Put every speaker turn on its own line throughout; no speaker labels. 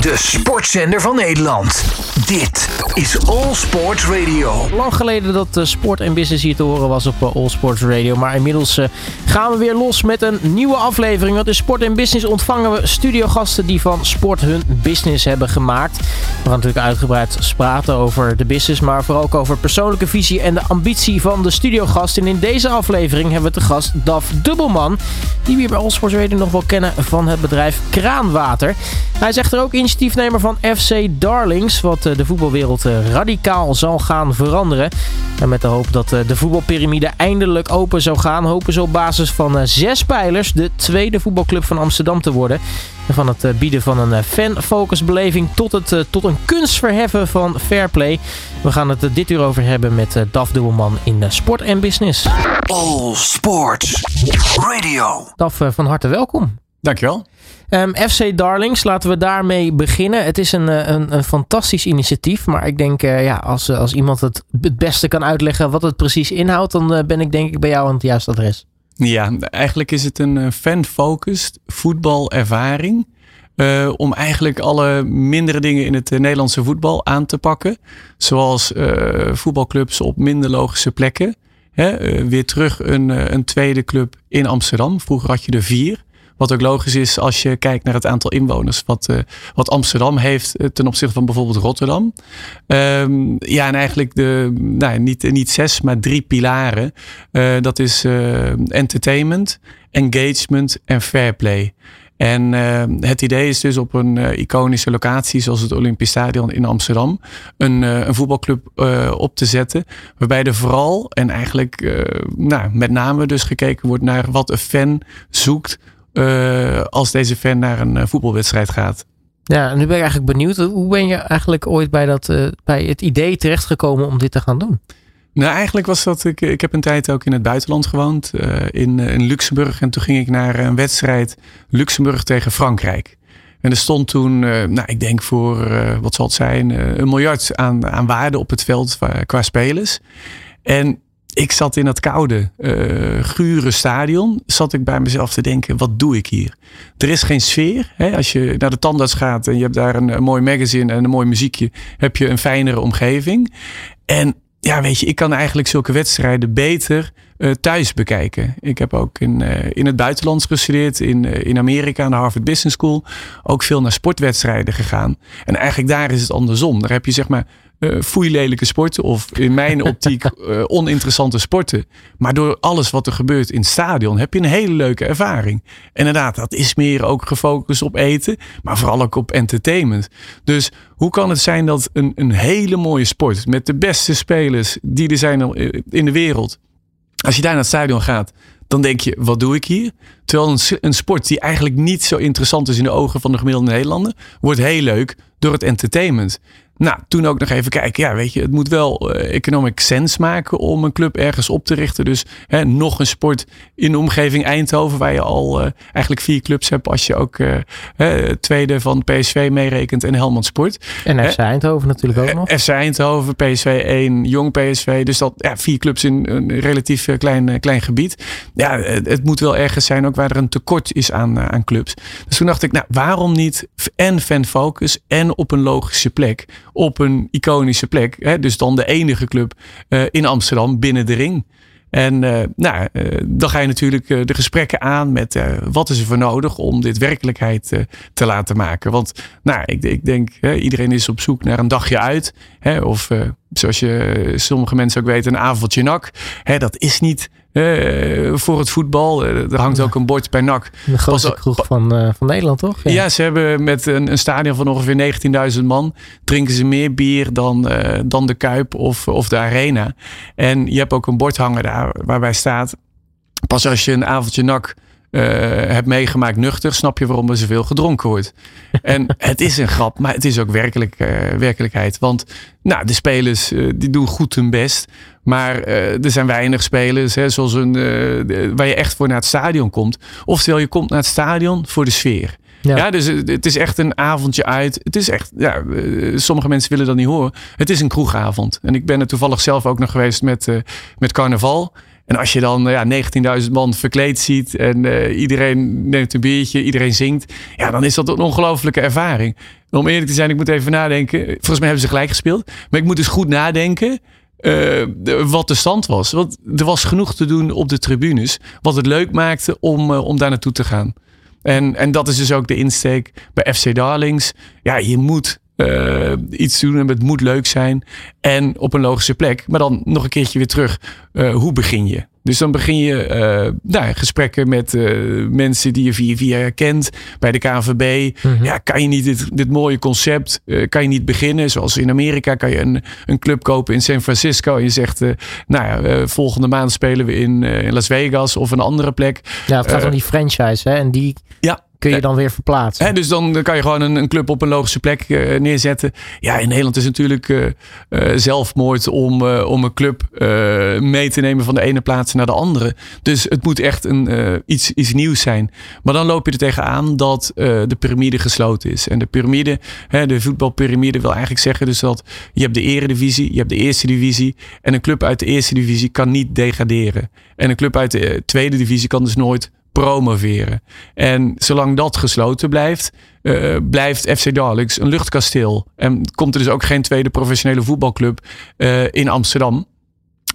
De sportzender van Nederland. Dit is All Sports Radio.
Lang geleden dat uh, sport en business hier te horen was op uh, All Sports Radio. Maar inmiddels uh, gaan we weer los met een nieuwe aflevering. Want in Sport en Business ontvangen we studiogasten die van sport hun business hebben gemaakt. We gaan natuurlijk uitgebreid praten over de business. Maar vooral ook over persoonlijke visie en de ambitie van de studiogast. En in deze aflevering hebben we te gast Daf Dubbelman. Die we hier bij All Sports Radio nog wel kennen van het bedrijf Kraanwater. Hij is echter ook initiatiefnemer van FC Darlings. Wat de voetbalwereld radicaal zal gaan veranderen. En met de hoop dat de voetbalpyramide eindelijk open zou gaan, hopen ze op basis van zes pijlers de tweede voetbalclub van Amsterdam te worden. En van het bieden van een fan-focus-beleving tot, het, tot een kunstverheffen van fairplay. We gaan het dit uur over hebben met Daf Dubbelman in Sport en Business.
All Sports Radio.
Daf, van harte welkom.
Dankjewel.
Um, FC Darlings, laten we daarmee beginnen. Het is een, een, een fantastisch initiatief. Maar ik denk, uh, ja, als, als iemand het het beste kan uitleggen wat het precies inhoudt, dan uh, ben ik denk ik bij jou aan het juiste adres.
Ja, eigenlijk is het een fan-focused voetbalervaring. Uh, om eigenlijk alle mindere dingen in het Nederlandse voetbal aan te pakken. Zoals voetbalclubs op minder logische plekken. Hè, weer terug een, een tweede club in Amsterdam. Vroeger had je er vier. Wat ook logisch is als je kijkt naar het aantal inwoners wat, uh, wat Amsterdam heeft ten opzichte van bijvoorbeeld Rotterdam. Um, ja, en eigenlijk de, nou, niet, niet zes, maar drie pilaren. Uh, dat is entertainment, engagement en fair play. En het idee is dus op een iconische locatie zoals het Olympisch Stadion in Amsterdam een, een voetbalclub op te zetten. Waarbij er vooral en eigenlijk nou, met name dus gekeken wordt naar wat een fan zoekt uh, als deze fan naar een uh, voetbalwedstrijd gaat.
Ja, en nu ben ik eigenlijk benieuwd. Hoe ben je eigenlijk ooit bij, dat, uh, bij het idee terechtgekomen om dit te gaan doen?
Nou, eigenlijk was dat. Ik, ik heb een tijd ook in het buitenland gewoond, in, in Luxemburg. En toen ging ik naar een wedstrijd Luxemburg tegen Frankrijk. En er stond toen, nou, ik denk voor, wat zal het zijn, een miljard aan, aan waarde op het veld qua spelers. En ik zat in dat koude, uh, gure stadion. Zat ik bij mezelf te denken: wat doe ik hier? Er is geen sfeer. Hè? Als je naar de tandarts gaat en je hebt daar een, mooi magazine en een mooi muziekje, heb je een fijnere omgeving. En ja, weet je, ik kan eigenlijk zulke wedstrijden beter uh, thuis bekijken. Ik heb ook in, uh, in het buitenland gestudeerd, in, in Amerika aan de Harvard Business School. Ook veel naar sportwedstrijden gegaan. En eigenlijk daar is het andersom. Daar heb je zeg maar uh, foeilelijke sporten of in mijn optiek uh, oninteressante sporten. Maar door alles wat er gebeurt in het stadion heb je een hele leuke ervaring. En inderdaad, dat is meer ook gefocust op eten, maar vooral ook op entertainment. Dus hoe kan het zijn dat een, een hele mooie sport met de beste spelers die er zijn in de wereld, als je daar naar het stadion gaat, dan denk je, wat doe ik hier? Terwijl een, een, sport die eigenlijk niet zo interessant is in de ogen van de gemiddelde Nederlander, wordt heel leuk door het entertainment. Nou, toen ook nog even kijken. Ja, weet je, het moet wel uh, economic sense maken om een club ergens op te richten. Dus hè, nog een sport in de omgeving Eindhoven, waar je al uh, eigenlijk vier clubs hebt als je ook uh, hè, tweede van PSV meerekent en Helmond Sport.
En FC Eindhoven natuurlijk ook nog.
FC Eindhoven, PSV 1, Jong PSV. Dus dat ja, vier clubs in een relatief klein, klein gebied. Ja, het, moet wel ergens zijn ook waar er een tekort is aan, aan clubs. Dus toen dacht ik, nou, waarom niet en fanfocus en op een logische plek? op een iconische plek. Hè? Dus dan de enige club uh, in Amsterdam binnen de ring. En uh, nou, dan ga je natuurlijk de gesprekken aan met wat is er voor nodig om dit werkelijkheid te laten maken. Want nou, ik, ik denk, iedereen is op zoek naar een dagje uit. Hè, of zoals je sommige mensen ook weten, een avondje nak. Hè, dat is niet uh, voor het voetbal. Uh, er hangt ook een bord bij NAC.
De grootste kroeg van, uh, van Nederland, toch?
Ja. ja, ze hebben met een, een stadion van ongeveer 19.000 man... drinken ze meer bier dan, dan de Kuip of, of de Arena. En je hebt ook een bord hangen daar waarbij staat... pas als je een avondje NAC uh, hebt meegemaakt nuchter, snap je waarom er zoveel gedronken wordt. En het is een grap, maar het is ook werkelijk, uh, werkelijkheid. Want nou, de spelers uh, die doen goed hun best. Maar er zijn weinig spelers hè, zoals een, waar je echt voor naar het stadion komt. Oftewel, je komt naar het stadion voor de sfeer. Ja. ja. dus het is echt een avondje uit. Het is echt, ja, sommige mensen willen dat niet horen. Het is een kroegavond. En ik ben er toevallig zelf ook nog geweest met, met carnaval. En als je dan ja, 19.000 man verkleed ziet en iedereen neemt een biertje, iedereen zingt, ja, dan is dat een ongelofelijke ervaring. om eerlijk te zijn, ik moet even nadenken. Volgens mij hebben ze gelijk gespeeld. Maar ik moet dus goed nadenken uh, wat de stand was. Want er was genoeg te doen op de tribunes. Wat het leuk maakte om, uh, om daar naartoe te gaan. En, en dat is dus ook de insteek bij FC Darlings. Ja, je moet uh, iets doen en het moet leuk zijn. En op een logische plek. Maar dan nog een keertje weer terug. hoe begin je? Dus dan begin je uh, nou, gesprekken met mensen die je via via kent bij de KNVB. Mhm. Ja, kan je niet dit, dit mooie concept, kan je niet beginnen? Zoals in Amerika kan je een, een club kopen in San Francisco. En je zegt, nou ja, volgende maand spelen we in, in Las Vegas of een andere plek.
Ja, het gaat om die franchise hè? En die ja, kun je dan weer verplaatsen.
Hè, dus dan kan je gewoon een, een club op een logische plek uh, neerzetten. Ja, in Nederland is het natuurlijk uh, uh, zelfmoord om, om een club mee te nemen van de ene plaats naar de andere. Dus het moet echt een, iets, iets nieuws zijn. Maar dan loop je er tegenaan dat de piramide gesloten is. En de piramide, hè, de voetbalpyramide wil eigenlijk zeggen dus dat je hebt de eredivisie, je hebt de eerste divisie. En een club uit de eerste divisie kan niet degraderen. En een club uit de tweede divisie kan dus nooit promoveren. En zolang dat gesloten blijft, uh, blijft FC Darlings een luchtkasteel. En komt er dus ook geen tweede professionele voetbalclub uh, in Amsterdam.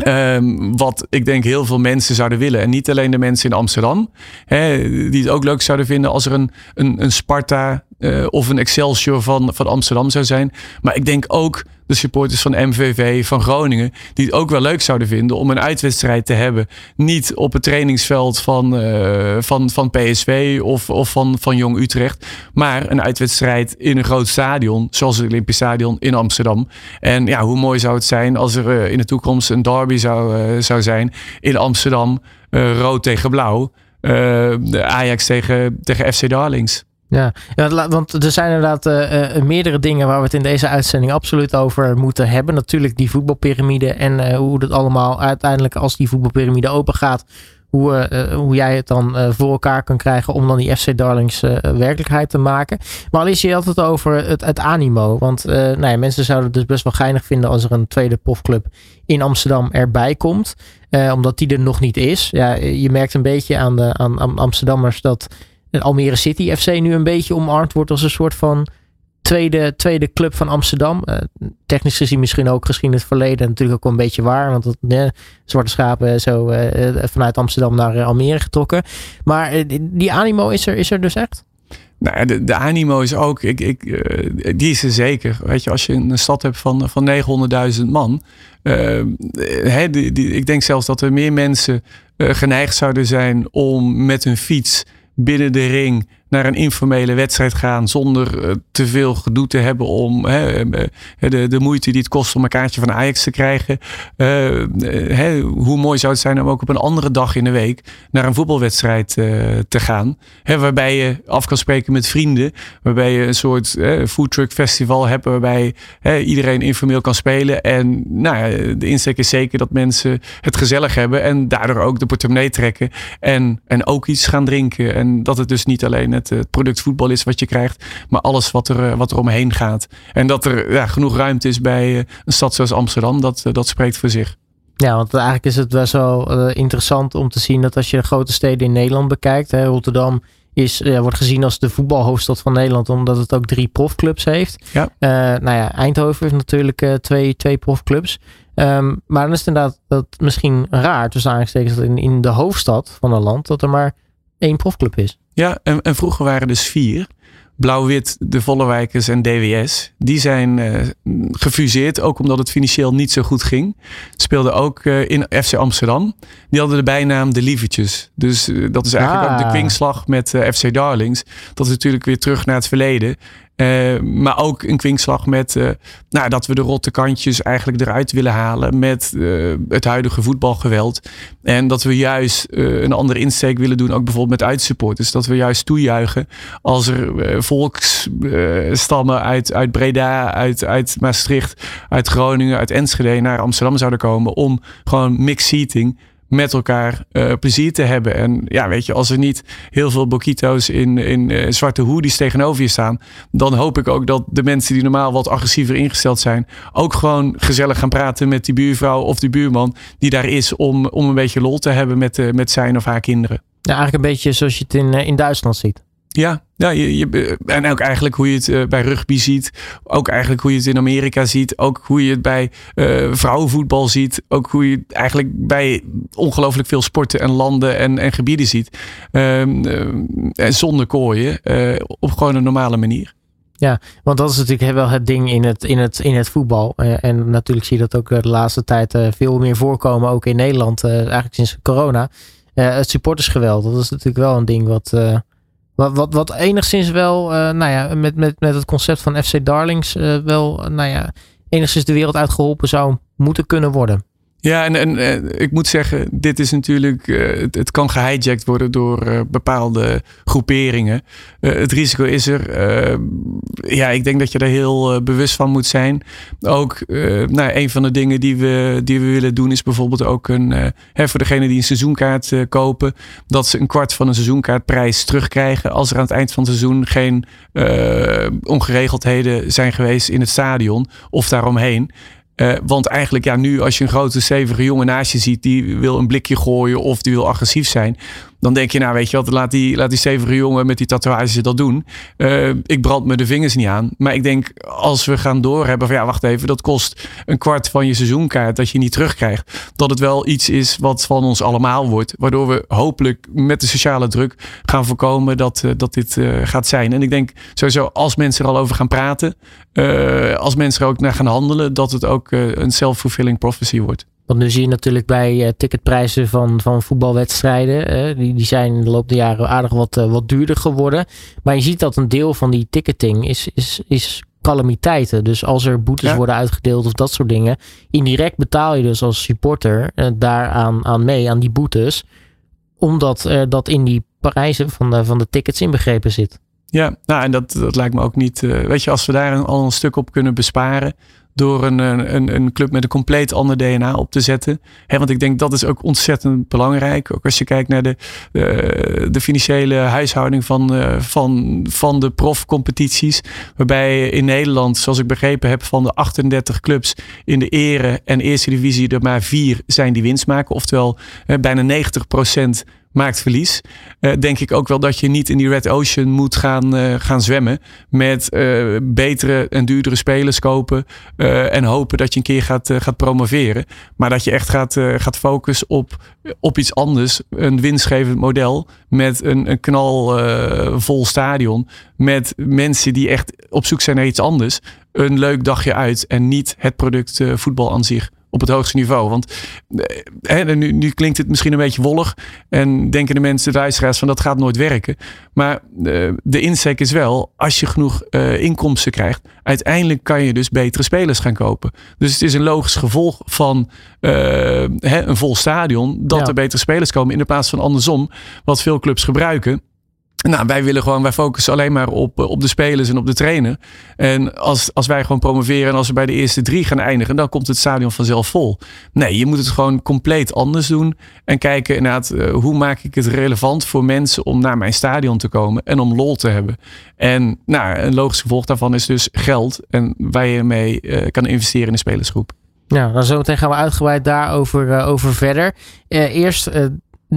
Um, wat ik denk heel veel mensen zouden willen. En niet alleen de mensen in Amsterdam. Hè, die het ook leuk zouden vinden als er een, een, een Sparta uh, of een Excelsior van, van Amsterdam zou zijn. Maar ik denk ook de supporters van MVV, van Groningen, die het ook wel leuk zouden vinden om een uitwedstrijd te hebben. Niet op het trainingsveld van, uh, van, van PSV of, of van, van Jong Utrecht, maar een uitwedstrijd in een groot stadion, zoals het Olympisch Stadion in Amsterdam. En ja, hoe mooi zou het zijn als er uh, in de toekomst een derby zou, uh, zou zijn in Amsterdam, rood tegen blauw. Ajax tegen, tegen FC Darlings.
Ja, want er zijn inderdaad uh, meerdere dingen waar we het in deze uitzending absoluut over moeten hebben. Natuurlijk die voetbalpyramide en uh, hoe dat allemaal uiteindelijk als die voetbalpyramide open gaat, hoe, hoe jij het dan voor elkaar kan krijgen om dan die FC Darlings werkelijkheid te maken. Maar al is je altijd over het, het animo. Want nou ja, mensen zouden het dus best wel geinig vinden als er een tweede profclub in Amsterdam erbij komt. omdat die er nog niet is. Ja, je merkt een beetje aan de aan Amsterdammers dat Almere City FC nu een beetje omarmd wordt als een soort van tweede, tweede club van Amsterdam. Uh, technisch gezien misschien ook gezien het verleden natuurlijk ook een beetje waar. Want het, uh, zwarte schapen zo uh, vanuit Amsterdam naar Almere getrokken. Maar die animo is er, is er dus echt?
Nou, de, de animo is ook, ik, ik, die is er zeker. Weet je, als je een stad hebt van, van 900.000 man. Die, ik denk zelfs dat er meer mensen geneigd zouden zijn om met hun fiets binnen de ring naar een informele wedstrijd gaan zonder uh, te veel gedoe te hebben om hè, eh, de, de moeite die het kost om een kaartje van Ajax te krijgen. Hè, hoe mooi zou het zijn om ook op een andere dag in de week naar een voetbalwedstrijd te gaan. Hè, waarbij je af kan spreken met vrienden. Waarbij je een soort foodtruck festival hebt waarbij iedereen informeel kan spelen. En nou ja, de insteek is zeker dat mensen het gezellig hebben en daardoor ook de portemonnee trekken. En, en ook iets gaan drinken. En dat het dus niet alleen het het, het product voetbal is wat je krijgt, maar alles wat er, eh, wat er omheen gaat. En dat er ja, genoeg ruimte is bij eh, een stad zoals Amsterdam, dat, eh, dat spreekt voor zich.
Ja, want eigenlijk is het best wel interessant om te zien dat als je de grote steden in Nederland bekijkt, hè, Rotterdam is, ja, wordt gezien als de voetbalhoofdstad van Nederland, omdat het ook drie profclubs heeft. Ja. Uh, nou ja, Eindhoven heeft natuurlijk twee, twee profclubs. Um, maar dan is het inderdaad dat misschien raar, tussen aanstekens, dat in, in de hoofdstad van een land, dat er maar één profclub is.
Ja, en, en vroeger waren dus vier. Blauw-wit, de Vollewijkers en DWS. Die zijn uh, gefuseerd, ook omdat het financieel niet zo goed ging. Speelden ook uh, in FC Amsterdam. Die hadden de bijnaam de Lievertjes. Dus uh, dat is eigenlijk ook de ah. kwinkslag met FC Darlings. Dat is natuurlijk weer terug naar het verleden. Uh, maar ook een kwinkslag met uh, nou, dat we de rotte kantjes eigenlijk eruit willen halen met uh, het huidige voetbalgeweld. En dat we juist een andere insteek willen doen, ook bijvoorbeeld met uitsupporters. Dat we juist toejuichen als er volksstammen uit, uit Breda, uit, uit Maastricht, uit Groningen, uit Enschede naar Amsterdam zouden komen om gewoon mixed seating met elkaar uh, plezier te hebben. En ja, weet je, als er niet heel veel boquito's in, in uh, zwarte hoodies tegenover je staan, dan hoop ik ook dat de mensen die normaal wat agressiever ingesteld zijn, ook gewoon gezellig gaan praten met die buurvrouw of die buurman die daar is om, om een beetje lol te hebben met, uh, met zijn of haar kinderen.
Ja, eigenlijk een beetje zoals je het in, in Duitsland ziet.
Ja, ja je, je, en ook eigenlijk hoe je het uh, bij rugby ziet. Ook eigenlijk hoe je het in Amerika ziet. Ook hoe je het bij uh, vrouwenvoetbal ziet. Ook hoe je het eigenlijk bij ongelooflijk veel sporten en landen en, en gebieden ziet. Um, uh, zonder kooien. op gewoon een normale manier.
Ja, want dat is natuurlijk wel het ding in het, in het, in het voetbal. en natuurlijk zie je dat ook de laatste tijd veel meer voorkomen. Ook in Nederland. eigenlijk sinds corona. het supportersgeweld. Dat is natuurlijk wel een ding wat wat, wat, wat enigszins wel, uh, nou ja, met, met, met het concept van FC Darlings uh, wel, uh, nou ja, enigszins de wereld uitgeholpen zou moeten kunnen worden.
Ja, en, uh, ik moet zeggen, dit is natuurlijk, uh, het, kan gehijacked worden door uh, bepaalde groeperingen. het risico is er. ja, ik denk dat je er heel bewust van moet zijn. Ook, nou, een van de dingen die we, die we willen doen is bijvoorbeeld ook een, hè, voor degene die een seizoenkaart kopen, dat ze een kwart van een seizoenkaartprijs terugkrijgen als er aan het eind van het seizoen geen ongeregeldheden zijn geweest in het stadion of daaromheen. Uh, want eigenlijk, ja, nu als je een grote, stevige jongen naast je ziet, die wil een blikje gooien of die wil agressief zijn, dan denk je, nou weet je wat, laat die, laat die stevige jongen met die tatoeages dat doen. Uh, ik brand me de vingers niet aan. Maar ik denk, als we gaan doorhebben van ja, wacht even, dat kost een kwart van je seizoenkaart dat je niet terugkrijgt. Dat het wel iets is wat van ons allemaal wordt. Waardoor we hopelijk met de sociale druk gaan voorkomen dat, uh, dat dit uh, gaat zijn. En ik denk sowieso, als mensen er al over gaan praten, als mensen er ook naar gaan handelen, dat het ook een self-fulfilling prophecy wordt.
Want nu zie je natuurlijk bij uh, ticketprijzen van, van voetbalwedstrijden. Uh, die, die zijn de loop der jaren aardig wat, uh, wat duurder geworden. Maar je ziet dat een deel van die ticketing is, is, is calamiteiten. Dus als er boetes ja. worden uitgedeeld of dat soort dingen. Indirect betaal je dus als supporter daaraan aan mee, aan die boetes. Omdat dat in die prijzen van de, van de tickets inbegrepen zit.
Ja, nou en dat, dat lijkt me ook niet. weet je, als we daar al een stuk op kunnen besparen door een, een, een club met een compleet ander DNA op te zetten. Want ik denk dat is ook ontzettend belangrijk. Ook als je kijkt naar de, de, de financiële huishouding van, uh, van, van de profcompetities. Waarbij in Nederland, zoals ik begrepen heb, van de 38 clubs in de ere en eerste divisie er maar vier zijn die winst maken. Oftewel uh, bijna 90 procent maakt verlies. Uh, denk ik ook wel dat je niet in die Red Ocean moet gaan, uh, gaan zwemmen. Met uh, betere en duurdere spelers kopen. en hopen dat je een keer gaat, gaat promoveren. Maar dat je echt gaat, gaat focussen op, op iets anders. Een winstgevend model. Met een, een knalvol stadion. Met mensen die echt op zoek zijn naar iets anders. Een leuk dagje uit. En niet het product voetbal aan zich op het hoogste niveau. Want eh, hè, nu, nu, klinkt het misschien een beetje wollig. En denken de mensen, de luisteraars, van dat gaat nooit werken. Maar uh, de insteek is wel, als je genoeg uh, inkomsten krijgt, uiteindelijk kan je dus betere spelers gaan kopen. Dus het is een logisch gevolg van hè, een vol stadion, dat ja. er betere spelers komen in de plaats van andersom, wat veel clubs gebruiken. Nou, wij willen gewoon, wij focussen alleen maar op, op de spelers en op de trainer. En als, als wij gewoon promoveren en als we bij de eerste drie gaan eindigen, dan komt het stadion vanzelf vol. Nee, je moet het gewoon compleet anders doen. En kijken inderdaad, uh, hoe maak ik het relevant voor mensen om naar mijn stadion te komen en om lol te hebben. En nou, een logisch gevolg daarvan is dus geld en waar je mee uh, kan investeren in de spelersgroep.
Nou, dan zometeen gaan we uitgebreid daarover over verder. Eerst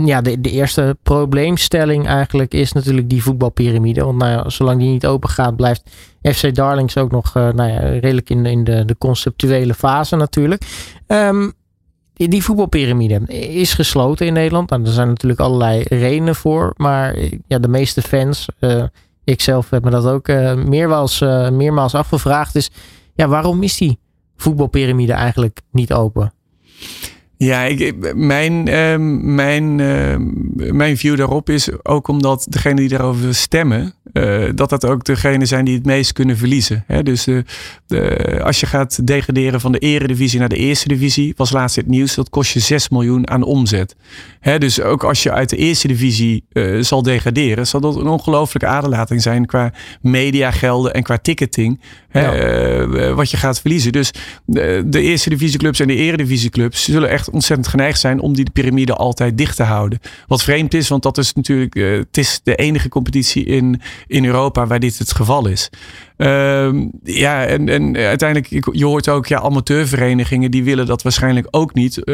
ja, de, de eerste probleemstelling eigenlijk is natuurlijk die voetbalpyramide. Want nou ja, zolang die niet open gaat, blijft FC Darlings ook nog uh, nou ja, redelijk in, in de, de conceptuele fase natuurlijk. Um, die voetbalpyramide is gesloten in Nederland. Nou, er zijn natuurlijk allerlei redenen voor. Maar ja, de meeste fans, uh, ik zelf heb me dat ook uh, meermaals, meermaals afgevraagd. Dus ja, waarom is die voetbalpyramide eigenlijk niet open?
Ja, ik, mijn, uh, mijn, uh, mijn view daarop is ook omdat degene die daarover stemmen, dat dat ook degene zijn die het meest kunnen verliezen. Hè? Dus de, als je gaat degraderen van de eredivisie naar de eerste divisie, was laatst het nieuws, dat kost je 6 miljoen aan omzet. Hè? Dus ook als je uit de eerste divisie zal degraderen, zal dat een ongelooflijke aderlating zijn qua mediagelden en qua ticketing. Hè? wat je gaat verliezen. Dus de, de eerste divisieclubs en de eredivisieclubs zullen echt ontzettend geneigd zijn om die piramide altijd dicht te houden. Wat vreemd is, want dat is natuurlijk uh, het is de enige competitie in, in Europa waar dit het geval is. Uh, ja, en, en uiteindelijk, je hoort ook, ja, amateurverenigingen die willen dat waarschijnlijk ook niet, uh,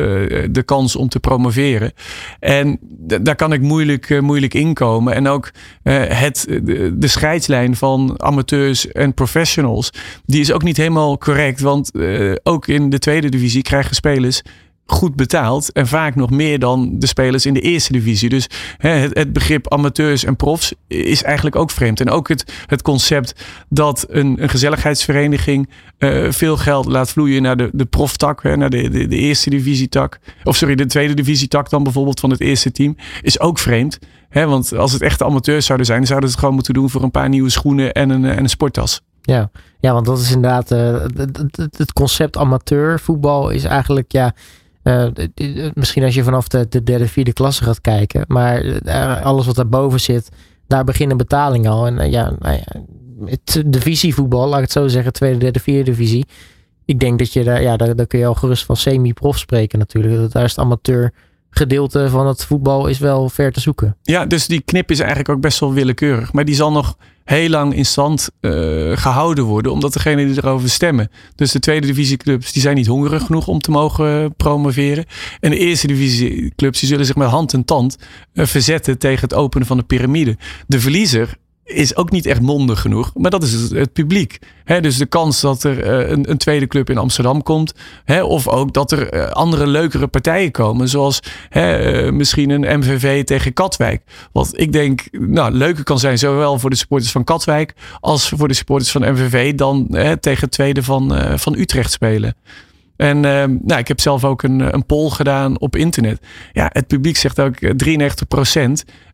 de kans om te promoveren. En daar kan ik moeilijk, uh, moeilijk inkomen. En ook het, de, de, scheidslijn van amateurs en professionals, die is ook niet helemaal correct. Want ook in de tweede divisie krijgen spelers goed betaald. En vaak nog meer dan de spelers in de eerste divisie. Dus hè, het, begrip amateurs en profs is eigenlijk ook vreemd. En ook het, het concept dat een, een gezelligheidsvereniging uh, veel geld laat vloeien naar de, de proftak, hè, naar de, de, de eerste divisietak. Of sorry, de tweede divisietak dan bijvoorbeeld van het eerste team. Is ook vreemd. Hè, want als het echte amateurs zouden zijn, zouden ze het gewoon moeten doen voor een paar nieuwe schoenen en een, en een sporttas.
Ja. ja, want dat is inderdaad uh, het, het, het concept amateurvoetbal is eigenlijk ja uh, misschien als je vanaf de, de, derde, vierde klasse gaat kijken. Maar uh, alles wat daarboven zit, daar beginnen betalingen al. En ja, nou ja, het divisievoetbal, laat ik het zo zeggen, tweede, derde, vierde divisie. Ik denk dat je daar, ja, daar, daar kun je al gerust van semi-prof spreken natuurlijk. Daar is het amateur gedeelte van het voetbal is wel ver te zoeken.
Ja, dus die knip is eigenlijk ook best wel willekeurig. Maar die zal nog heel lang in stand uh, gehouden worden, omdat degenen die erover stemmen. Dus de tweede divisieclubs die zijn niet hongerig genoeg om te mogen promoveren. En de eerste divisieclubs die zullen zich met hand en tand uh, verzetten tegen het openen van de piramide. De verliezer is ook niet echt mondig genoeg. Maar dat is het, publiek. dus de kans dat er eh, een, een, tweede club in Amsterdam komt. of ook dat er eh, andere leukere partijen komen. Zoals uh, misschien een MVV tegen Katwijk. Wat ik denk nou, leuker kan zijn. Zowel voor de supporters van Katwijk. Als voor de supporters van MVV. Dan tegen het tweede van, van Utrecht spelen. En nou, ik heb zelf ook een, een poll gedaan op internet. Ja, het publiek zegt ook 93%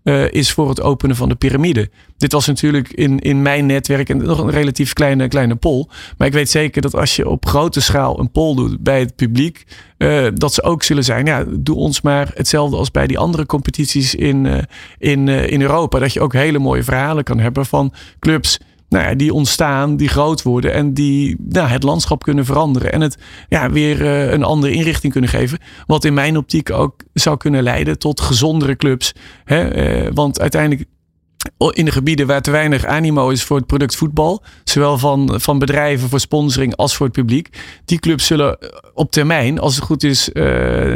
eh, is voor het openen van de piramide. Dit was natuurlijk in, in mijn netwerk en nog een relatief kleine, kleine poll. Maar ik weet zeker dat als je op grote schaal een poll doet bij het publiek, uh, dat ze ook zullen zijn. Ja, doe ons maar hetzelfde als bij die andere competities in, uh, in, in Europa. Dat je ook hele mooie verhalen kan hebben van clubs nou ja, die ontstaan, die groot worden en die nou, het landschap kunnen veranderen. En het ja, weer uh, een andere inrichting kunnen geven. Wat in mijn optiek ook zou kunnen leiden tot gezondere clubs. Hè? Uh, want uiteindelijk in de gebieden waar te weinig animo is voor het product voetbal, zowel van, van bedrijven voor sponsoring als voor het publiek, die clubs zullen op termijn, als het goed is,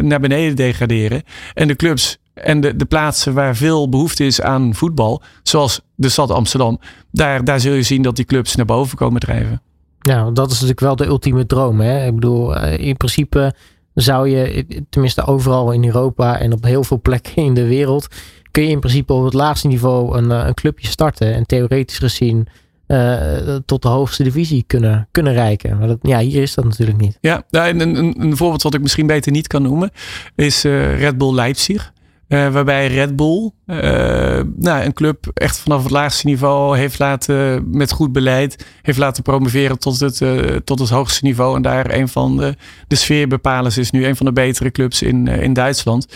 naar beneden degraderen. En de clubs en de, de plaatsen waar veel behoefte is aan voetbal, zoals de stad Amsterdam, daar, daar zul je zien dat die clubs naar boven komen drijven.
Ja, dat is natuurlijk wel de ultieme droom. Hè? Ik bedoel, eh, in principe zou je, tenminste overal in Europa en op heel veel plekken in de wereld, kun je in principe op het laagste niveau een, eh, een clubje starten. En theoretisch gezien uh, tot de hoogste divisie kunnen, kunnen reiken. Maar dat, ja, hier is dat natuurlijk niet.
Ja, een, een, een voorbeeld wat ik misschien beter niet kan noemen is uh, Red Bull Leipzig. Uh, waarbij Red Bull, uh, nou, een club echt vanaf het laagste niveau heeft laten, met goed beleid, heeft laten promoveren tot het, uh, tot het hoogste niveau. En daar een van de, de sfeerbepalers is nu een van de betere clubs in, in Duitsland.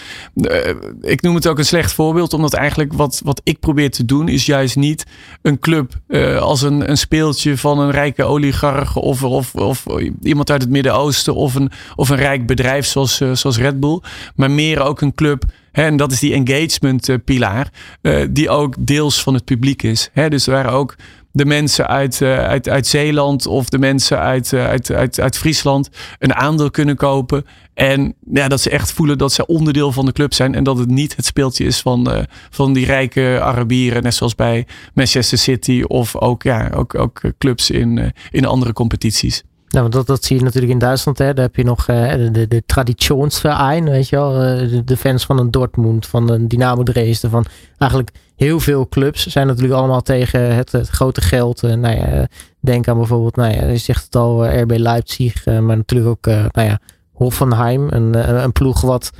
ik noem het ook een slecht voorbeeld, omdat eigenlijk wat, wat ik probeer te doen, is juist niet een club als een, een speeltje van een rijke oligarch of, of, of iemand uit het Midden-Oosten of een, of een rijk bedrijf zoals, zoals Red Bull, maar meer ook een club en dat is die engagement eh, pilaar, uh, die ook deels van het publiek is. Dus waren ook de mensen uit, uh, uit, uit Zeeland of de mensen uit, uit, uit, uit Friesland een aandeel kunnen kopen. En ja, dat ze echt voelen dat ze onderdeel van de club zijn. En dat het niet het speeltje is van, van die rijke Arabieren. Net zoals bij Manchester City of ook, ja, ook, ook clubs in, in andere competities.
Nou, dat, dat zie je natuurlijk in Duitsland. Hè. Daar heb je nog uh, de, de traditionsverein, weet je wel. Uh, de, fans van een Dortmund, van een Dynamo Dresden. Van eigenlijk heel veel clubs zijn natuurlijk allemaal tegen het, grote geld. Uh, nou ja, denk aan bijvoorbeeld, nou ja, je zegt het al, RB Leipzig. maar natuurlijk ook, nou ja, Hoffenheim. Een, een ploeg wat,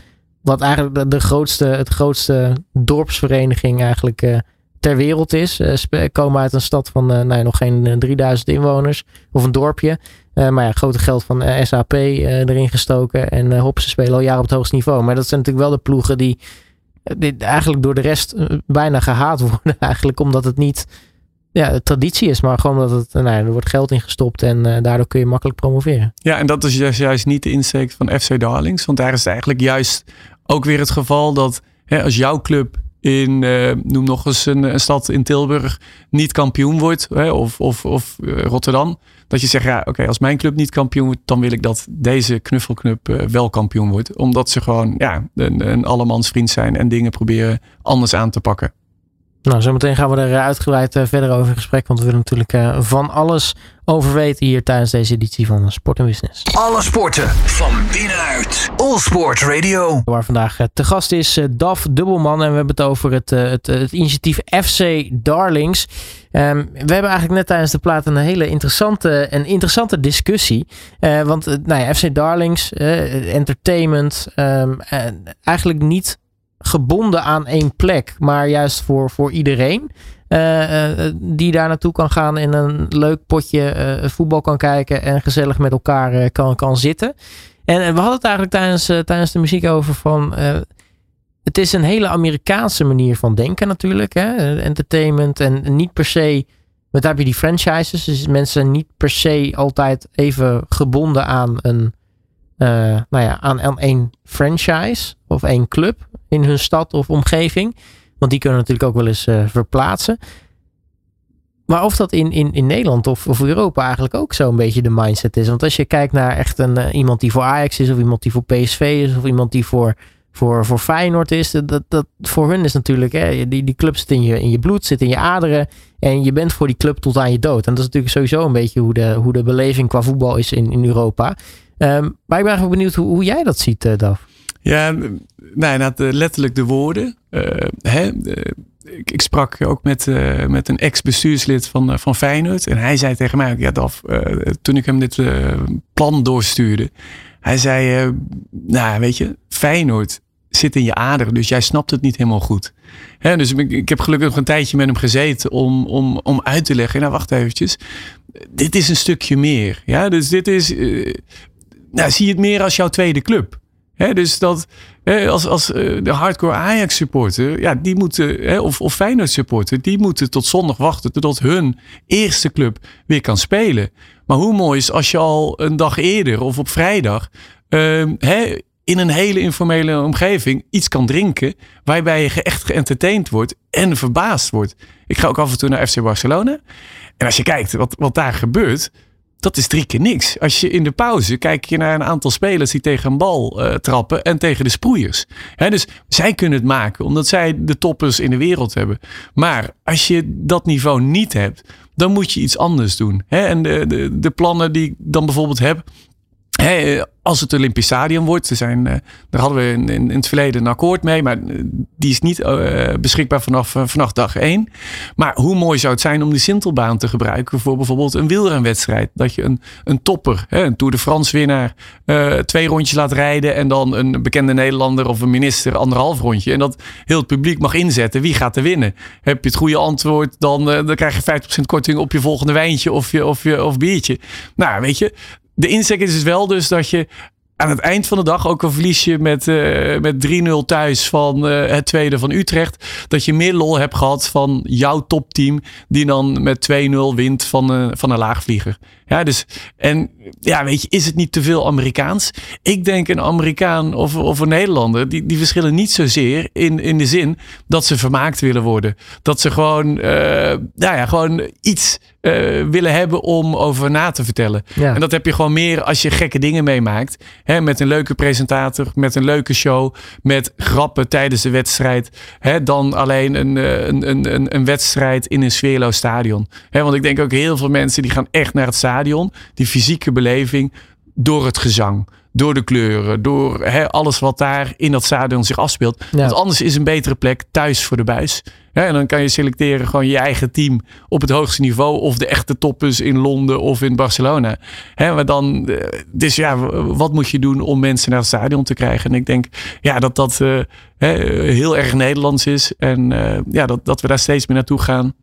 wat eigenlijk de, de grootste, het grootste dorpsvereniging eigenlijk ter wereld is. komen uit een stad van nou, nog geen 3000 inwoners of een dorpje. maar ja, grote geld van SAP erin gestoken. En hop, ze spelen al jaren op het hoogste niveau. Maar dat zijn natuurlijk wel de ploegen die, die eigenlijk door de rest bijna gehaat worden. Eigenlijk omdat het niet ja, traditie is, maar gewoon dat het, nou, er wordt geld in gestopt en daardoor kun je makkelijk promoveren.
Ja, en dat is juist, niet de insteek van FC Darlings, want daar is eigenlijk juist ook weer het geval dat hè, als jouw club in, uh, noem nog eens een, een, stad in Tilburg, niet kampioen wordt, hè, of, of, of uh, Rotterdam, dat je zegt, ja, oké, als mijn club niet kampioen wordt, dan wil ik dat deze knuffelclub uh, wel kampioen wordt. Omdat ze gewoon ja, een, een allemans vriend zijn en dingen proberen anders aan te pakken.
Nou, zometeen gaan we er eh, uitgebreid eh, verder over in gesprek. Want we willen natuurlijk uh, van alles over weten hier tijdens deze editie van Sport en Business.
Alle sporten van binnenuit. All Sport Radio.
Waar vandaag te gast is Daf Dubbelman. En we hebben het over het, het, het initiatief FC Darlings. Um, we hebben eigenlijk net tijdens de plaat een hele interessante en interessante discussie. Uh, want nou ja, FC Darlings, entertainment, um, eigenlijk niet gebonden aan één plek, maar juist voor, voor iedereen. Uh, uh, die daar naartoe kan gaan en een leuk potje uh, voetbal kan kijken en gezellig met elkaar kan, kan zitten. En, we hadden het eigenlijk tijdens, tijdens de muziek over van. het is een hele Amerikaanse manier van denken natuurlijk. Hè? Entertainment en niet per se. Want daar heb je die franchises. Dus mensen niet per se altijd even gebonden aan een. nou ja, aan één franchise of één club in hun stad of omgeving. Want die kunnen natuurlijk ook wel eens uh, verplaatsen. Maar of dat in, in, in Nederland of, of Europa eigenlijk ook zo'n beetje de mindset is. Want als je kijkt naar echt een, uh, iemand die voor Ajax is, of iemand die voor PSV is, of iemand die voor, voor, voor Feyenoord is. Dat, dat, voor hun is natuurlijk, hè, die, die club zit in je, in je bloed, zit in je aderen. En je bent voor die club tot aan je dood. En dat is natuurlijk sowieso een beetje hoe de, hoe de beleving qua voetbal is in, in Europa. Um, maar ik ben eigenlijk benieuwd hoe, hoe jij dat ziet, uh, Daf.
Ja, nou, letterlijk de woorden. Uh, hè, ik, ik, sprak ook met, met een ex-bestuurslid van, van Feyenoord. En hij zei tegen mij, ja, Daf, toen ik hem dit plan doorstuurde. Hij zei, nou weet je, Feyenoord zit in je aderen, dus jij snapt het niet helemaal goed. Hè, dus ik, ik, heb gelukkig nog een tijdje met hem gezeten om, om, om uit te leggen. Nou, wacht eventjes. Dit is een stukje meer. Ja, dus dit is, nou, zie het meer als jouw tweede club dus dat als, als eh, de hardcore Ajax supporter, ja, die moeten, of, of Feyenoord supporter, die moeten tot zondag wachten totdat hun eerste club weer kan spelen. Maar hoe mooi is als je al een dag eerder of op vrijdag ehm, in een hele informele omgeving iets kan drinken waarbij je echt geëntertained wordt en verbaasd wordt. Ik ga ook af en toe naar FC Barcelona. En als je kijkt wat, wat daar gebeurt, dat is drie keer niks. Als je in de pauze kijk je naar een aantal spelers die tegen een bal uh, trappen en tegen de sproeiers. dus zij kunnen het maken omdat zij de toppers in de wereld hebben. Maar als je dat niveau niet hebt, dan moet je iets anders doen. en de, de, de plannen die ik dan bijvoorbeeld heb, als het Olympisch Stadion wordt. Zijn, uh, daar hadden we in, in, het verleden een akkoord mee. Maar eh, die is niet beschikbaar vanaf, vanaf dag één. Maar hoe mooi zou het zijn om die Sintelbaan te gebruiken voor bijvoorbeeld een wielrenwedstrijd. Dat je een, een topper, hè, een Tour de France winnaar, twee rondjes laat rijden. En dan een bekende Nederlander of een minister anderhalf rondje. En dat heel het publiek mag inzetten. Wie gaat er winnen? Heb je het goede antwoord, dan, dan krijg je 50% korting op je volgende wijntje of, je, of, je, of biertje. Nou, weet je, de insteek is dus wel dus dat je aan het eind van de dag, ook al verlies je met, uh, met 3-0 thuis van uh, het tweede van Utrecht, dat je meer lol hebt gehad van jouw topteam, die dan met 2-0 wint van, uh, van een laagvlieger. Ja, dus, en ja, weet je, is het niet te veel Amerikaans? Ik denk een Amerikaan of, of een Nederlander, die, die verschillen niet zozeer in, in de zin dat ze vermaakt willen worden. Dat ze gewoon, nou ja, gewoon iets willen hebben om over na te vertellen. Ja. En dat heb je gewoon meer als je gekke dingen meemaakt. Hè, met een leuke presentator, met een leuke show, met grappen tijdens de wedstrijd. Hè, dan alleen een, een, een, een wedstrijd in een sfeerloos stadion. Hè, want ik denk ook heel veel mensen die gaan echt naar het stadion. Die fysieke beleving door het gezang door de kleuren, door alles wat daar in dat stadion zich afspeelt.
Ja.
Want anders is een betere plek thuis voor de buis. En dan kan je selecteren gewoon je eigen team op het hoogste niveau. Of de echte toppers in Londen of in Barcelona. Hè, maar dan, eh, dus ja, wat moet je doen om mensen naar het stadion te krijgen? En ik denk ja, dat dat eh, heel erg Nederlands is. En eh, ja, dat, dat we daar steeds meer naartoe gaan.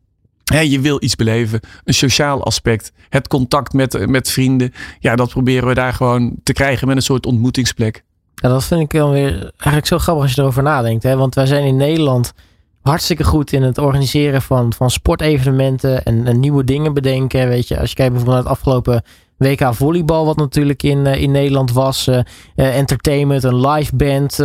Hè, je wil iets beleven, een sociaal aspect, het contact met, met vrienden. Ja, dat proberen we daar gewoon te krijgen met een soort ontmoetingsplek.
Ja, dat vind ik dan weer eigenlijk zo grappig als je erover nadenkt. Hè? Want wij zijn in Nederland hartstikke goed in het organiseren van, van sportevenementen en, en nieuwe dingen bedenken. Weet je, als je kijkt bijvoorbeeld naar het afgelopen WK volleybal, wat natuurlijk in, eh, in Nederland was. eh, eh, entertainment, een live band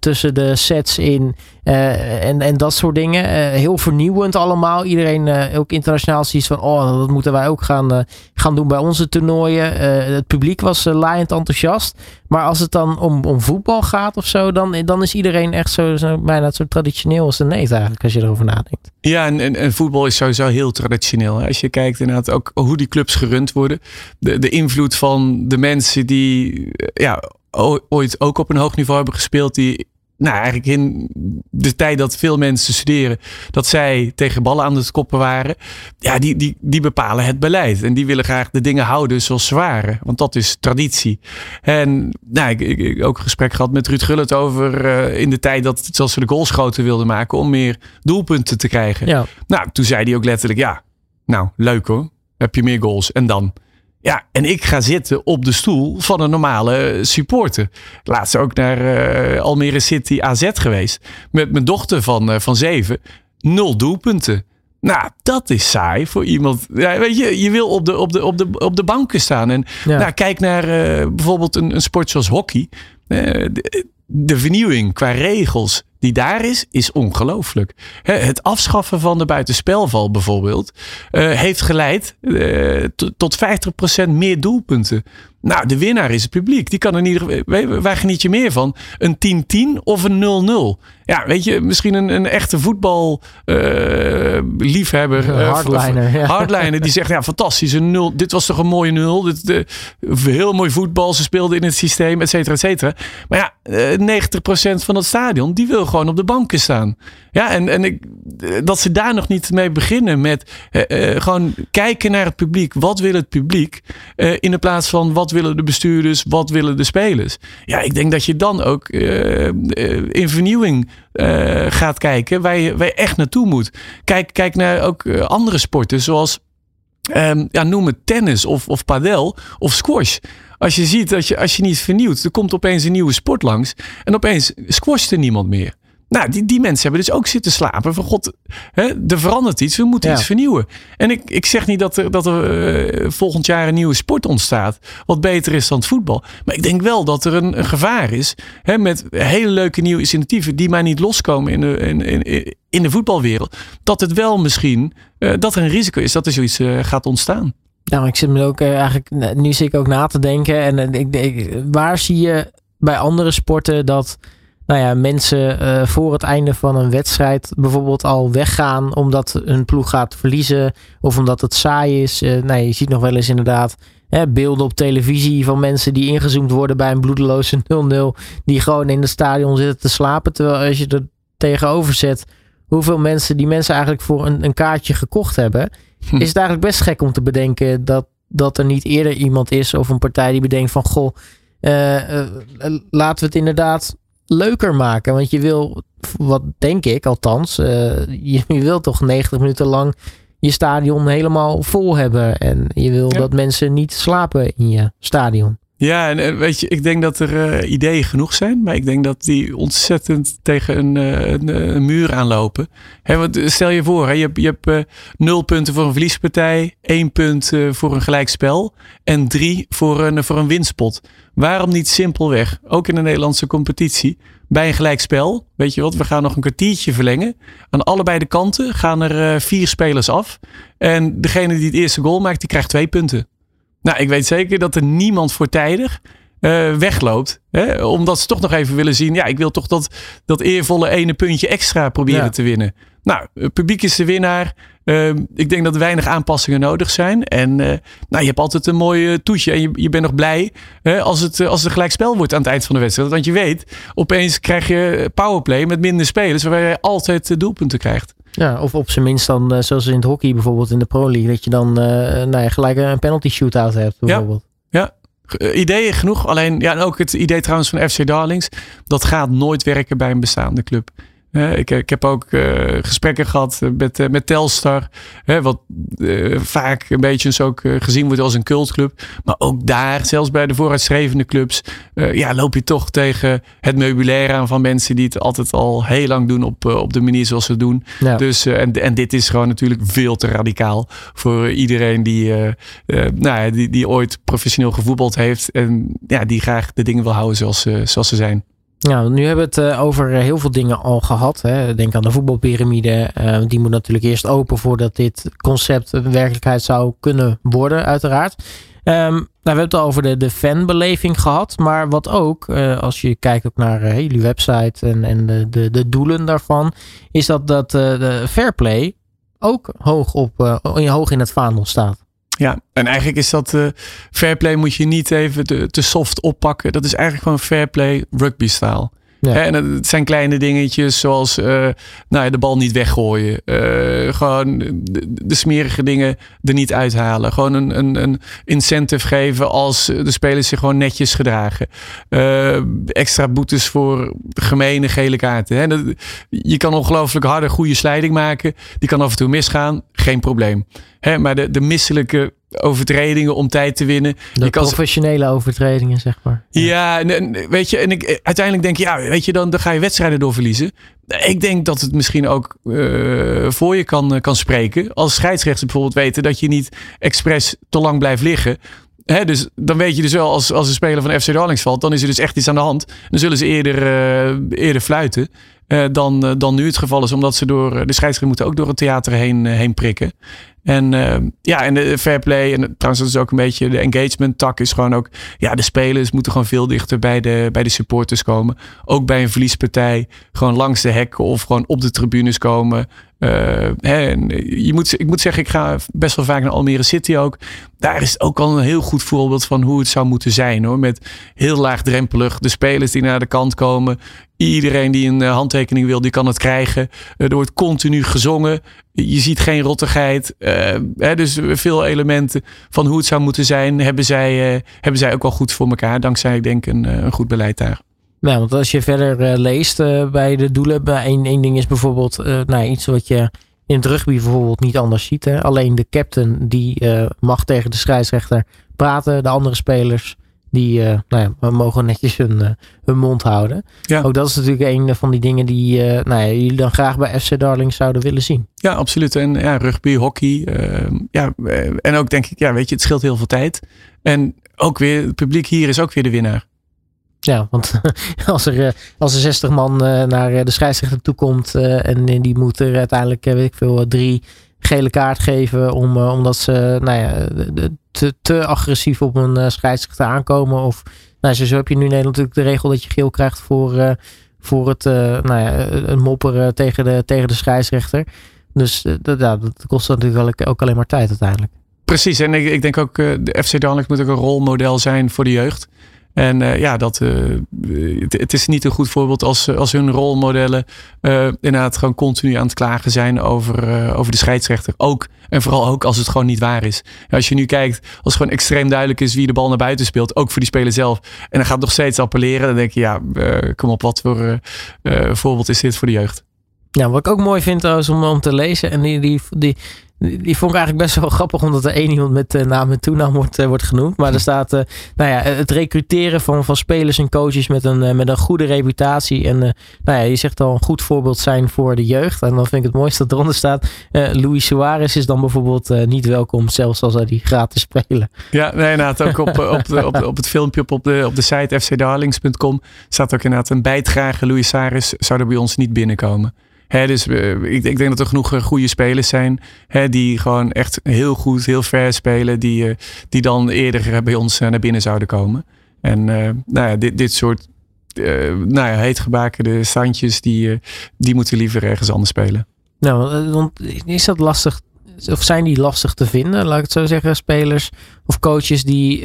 tussen de sets in. en, en dat soort dingen. Heel vernieuwend allemaal. Iedereen, ook internationaal, ziet van: oh, dat moeten wij ook gaan, gaan doen bij onze toernooien. Het publiek was laaiend enthousiast. Maar als het dan om, om voetbal gaat of zo, dan, dan is iedereen echt zo, zo bijna zo traditioneel als de neet eigenlijk, als je erover nadenkt.
Ja, en, en, voetbal is sowieso heel traditioneel. Als je kijkt inderdaad ook hoe die clubs gerund worden. De, de invloed van de mensen die ja, ooit ook op een hoog niveau hebben gespeeld. Die nou, eigenlijk in de tijd dat veel mensen studeren, dat zij tegen ballen aan het koppen waren. Ja, die, die, die bepalen het beleid. En die willen graag de dingen houden zoals ze waren. Want dat is traditie. En nou, ik, ik, ook een gesprek gehad met Ruud Gullit over eh, in de tijd dat zelfs ze de goals groter wilden maken om meer doelpunten te krijgen.
Ja,
Nou, toen zei hij ook letterlijk, ja, nou, leuk hoor. Heb je meer goals. En dan? Ja, en ik ga zitten op de stoel van een normale supporter. Laatst ook naar eh, Almere City AZ geweest. Met mijn dochter van, eh, van zeven. Nul doelpunten. Nou, dat is saai voor iemand. Ja, weet je, je wil op de, op de, op de, op de banken staan. En
Ja.
nou, kijk naar eh, bijvoorbeeld een, een sport zoals hockey. De, de vernieuwing qua regels die daar is, is ongelooflijk. Het afschaffen van de buitenspelval bijvoorbeeld eh, heeft geleid eh, to- tot 50% meer doelpunten. Nou, de winnaar is het publiek. Die kan er niet. Waar geniet je meer van? Een 10-10 of een 0-0? Ja, weet je, misschien een, een echte voetbal eh, eh,
hardliner, ja.
hardliner die zegt, ja, fantastisch. Een nul, dit was toch een mooie nul. Dit, eh, heel mooi voetbal. Ze speelden in het systeem, et cetera, et cetera. Maar ja, eh, 90% van het stadion, die wil gewoon op de banken staan. Ja, en, en ik, dat ze daar nog niet mee beginnen met eh, eh, gewoon kijken naar het publiek. Wat wil het publiek? Eh, in de plaats van wat willen de bestuurders, wat willen de spelers? Ja, ik denk dat je dan ook in vernieuwing gaat kijken waar je, waar je echt naartoe moet. Kijk, kijk naar ook andere sporten zoals Ehm, ja, noem het tennis of, of padel of squash. Als je ziet dat je, als je niet vernieuwt, er komt opeens een nieuwe sport langs. En opeens squasht er niemand meer. Nou, die, die mensen hebben dus ook zitten slapen. Van god, hè, er verandert iets, we moeten
Ja.
iets vernieuwen. En ik, ik zeg niet dat er, dat er eh, volgend jaar een nieuwe sport ontstaat. Wat beter is dan het voetbal. Maar ik denk wel dat er een, een gevaar is. Hè, met hele leuke nieuwe initiatieven die maar niet loskomen in de, in, in, in de voetbalwereld. Dat het wel misschien, eh, dat er een risico is dat er zoiets eh, gaat ontstaan.
Nou, ik zit me ook eigenlijk, nu zit ik ook na te denken. En ik denk, waar zie je bij andere sporten dat nou ja, mensen eh, voor het einde van een wedstrijd bijvoorbeeld al weggaan omdat hun ploeg gaat verliezen of omdat het saai is. Eh, nou, je ziet nog wel eens inderdaad hè, beelden op televisie van mensen die ingezoomd worden bij een bloedeloze 0-0, die gewoon in het stadion zitten te slapen. Terwijl als je er tegenover zet hoeveel mensen die mensen eigenlijk voor een, een kaartje gekocht hebben,
Hm.
is het eigenlijk best gek om te bedenken dat, dat er niet eerder iemand is of een partij die bedenkt van goh, eh, laten we het inderdaad leuker maken. Want je wil, wat denk ik althans, eh, je, je wil toch 90 minuten lang je stadion helemaal vol hebben. En je wil
Ja.
dat mensen niet slapen in je stadion.
Ja, en eh, weet je, ik denk dat er eh, ideeën genoeg zijn, maar ik denk dat die ontzettend tegen een, eh, een, muur aanlopen. Want stel je voor, hè, je hebt, je hebt nul punten voor een verliespartij, één punt voor een gelijkspel en drie voor een, voor een winstpot. Waarom niet simpelweg, ook in de Nederlandse competitie, bij een gelijkspel, weet je wat, we gaan nog een kwartiertje verlengen. Aan allebei de kanten gaan er vier spelers af. En degene die het eerste goal maakt, die krijgt twee punten. Nou, ik weet zeker dat er niemand voortijdig eh wegloopt. Hè? Omdat ze toch nog even willen zien. Ja, ik wil toch dat, dat eervolle ene puntje extra proberen
Ja.
te winnen. Nou, het publiek is de winnaar. Ehm, ik denk dat er weinig aanpassingen nodig zijn. En nou, je hebt altijd een mooi toetje. En je, je bent nog blij als, het, als het gelijk spel wordt aan het eind van de wedstrijd. Want je weet, opeens krijg je powerplay met minder spelers. Waarbij je altijd doelpunten krijgt.
Ja, of op zijn minst dan, zoals in het hockey bijvoorbeeld in de Pro League. Dat je dan nou ja, gelijk een penalty shootout hebt bijvoorbeeld.
Ja, ja. ideeën genoeg. Alleen, ja, en ook het idee trouwens van FC Darlings. Dat gaat nooit werken bij een bestaande club ik, ik, heb ook uh, gesprekken gehad met, uh, met Telstar. Wat vaak een beetje ook gezien wordt als een cultclub. Maar ook daar, zelfs bij de vooruitstrevende clubs, ja, loop je toch tegen het meubilair aan van mensen die het altijd al heel lang doen op, op de manier zoals ze doen. Ja. Dus, en, en dit is gewoon natuurlijk veel te radicaal voor iedereen die, nou ja, die, die ooit professioneel gevoetbald heeft. En ja, die graag de dingen wil houden zoals, zoals ze zijn.
Nou, nu hebben we het uh, over heel veel dingen al gehad. Hè. Denk aan de voetbalpyramide. Uh, die moet natuurlijk eerst open voordat dit concept werkelijkheid zou kunnen worden, uiteraard. Um, nou, we hebben het al over de, de fanbeleving gehad. Maar wat ook, uh, als je kijkt ook naar jullie website en, en de, de, de, doelen daarvan, is dat, dat de fairplay ook hoog, op, hoog in het vaandel staat.
Ja, en eigenlijk is dat uh, fair play moet je niet even te, te soft oppakken. Dat is eigenlijk gewoon fair play rugby style. En het zijn kleine dingetjes zoals uh, nou ja, de bal niet weggooien. Uh, gewoon de, smerige dingen er niet uithalen. Gewoon een, een, een incentive geven als de spelers zich gewoon netjes gedragen. Uh, extra boetes voor gemene gele kaarten. Hè. Je kan ongelooflijk harde goede slijding maken. Die kan af en toe misgaan. Geen probleem. Hè, maar de, de misselijke overtredingen om tijd te winnen.
De professionele overtredingen, zeg maar.
Ja, en, weet je, en ik, uiteindelijk denk je, ja, weet je, dan, dan ga je wedstrijden door verliezen. Ik denk dat het misschien ook uh, voor je kan, kan spreken. Als scheidsrechters bijvoorbeeld weten dat je niet expres te lang blijft liggen. He, dus dan weet je dus wel, als, als een speler van FC Darlings valt, dan is er dus echt iets aan de hand. Dan zullen ze eerder, uh, eerder fluiten dan, dan nu het geval is, omdat ze door de scheidsrechter moeten ook door het theater heen, heen prikken. En ja, en de fair play. En trouwens, dat is ook een beetje de engagement tak is gewoon ook. Ja, de spelers moeten gewoon veel dichter bij de, bij de supporters komen. Ook bij een verliespartij. Gewoon langs de hekken of gewoon op de tribunes komen. En je moet, ik moet zeggen, ik ga best wel vaak naar Almere City ook. Daar is ook al een heel goed voorbeeld van hoe het zou moeten zijn hoor. Met heel laagdrempelig. De spelers die naar de kant komen. Iedereen die een eh, handtekening wil, die kan het krijgen. Er wordt continu gezongen. Je ziet geen rottigheid. Uh, hè, dus veel elementen van hoe het zou moeten zijn, hebben zij, hebben zij ook wel goed voor elkaar. Dankzij, ik denk, een, een goed beleid daar.
Ja, want als je verder leest bij de doelen, bij één, één ding is bijvoorbeeld nou, iets wat je in het rugby bijvoorbeeld niet anders ziet. Hè? Alleen de captain die mag tegen de scheidsrechter praten. De andere spelers die uh, nou ja, mogen netjes hun, uh, hun mond houden. Ja. Ook dat is natuurlijk een van die dingen die uh, nou ja, jullie dan graag bij FC Darling zouden willen zien.
Ja, absoluut. En ja, rugby, hockey. Ehm, ja, en ook denk ik, ja, weet je, het scheelt heel veel tijd. En ook weer, het publiek hier is ook weer de winnaar.
Ja, want als er, als er 60 man naar de scheidsrechter toe komt en die moet er uiteindelijk, weet ik veel, drie gele kaart geven om, omdat ze nou ja, te, te agressief op een uh, scheidsrechter aankomen. Of nou, zo heb je nu in Nederland natuurlijk de regel dat je geel krijgt voor, uh, voor het uh, nou ja, mopperen tegen de, tegen de scheidsrechter. Dus dat, ja, dat kost natuurlijk ook alleen maar tijd uiteindelijk.
Precies, en ik, ik denk ook de FC Darmstadt moet ook een rolmodel zijn voor de jeugd. En uh, ja, dat, uh, het, het, is niet een goed voorbeeld als, als hun rolmodellen inderdaad gewoon continu aan het klagen zijn over, over de scheidsrechter. Ook en vooral ook als het gewoon niet waar is. als je nu kijkt, als gewoon extreem duidelijk is wie de bal naar buiten speelt, ook voor die speler zelf. En dan gaat nog steeds appelleren, dan denk je, ja, kom op, wat voor voorbeeld is dit voor de jeugd?
Ja, wat ik ook mooi vind trouwens om, om te lezen. En die, die, die, die vond ik eigenlijk best wel grappig, omdat er één iemand met uh, naam en toenaam wordt, uh, wordt genoemd. Maar er staat uh, nou ja, het recruteren van, van spelers en coaches met een, met een goede reputatie. En nou ja, je zegt al een goed voorbeeld zijn voor de jeugd. En dan vind ik het mooiste dat eronder staat. Luis Suarez is dan bijvoorbeeld niet welkom, zelfs als hij die gratis spelen.
Ja, nee, inderdaad. Ook op, op, op, op het filmpje op, op, de, op de site fcdarlings.com staat ook inderdaad een bijdrage. Luis Suarez zou er bij ons niet binnenkomen dus uh, ik, ik, denk dat er genoeg eh, goede spelers zijn. die gewoon echt heel goed, heel ver spelen. Die, uh, die dan eerder bij ons naar binnen zouden komen. En nou ja, dit, dit soort nou ja, heetgebakende standjes, die, die moeten liever ergens anders spelen.
Nou, want is dat lastig of zijn die lastig te vinden, laat ik het zo zeggen, spelers of coaches die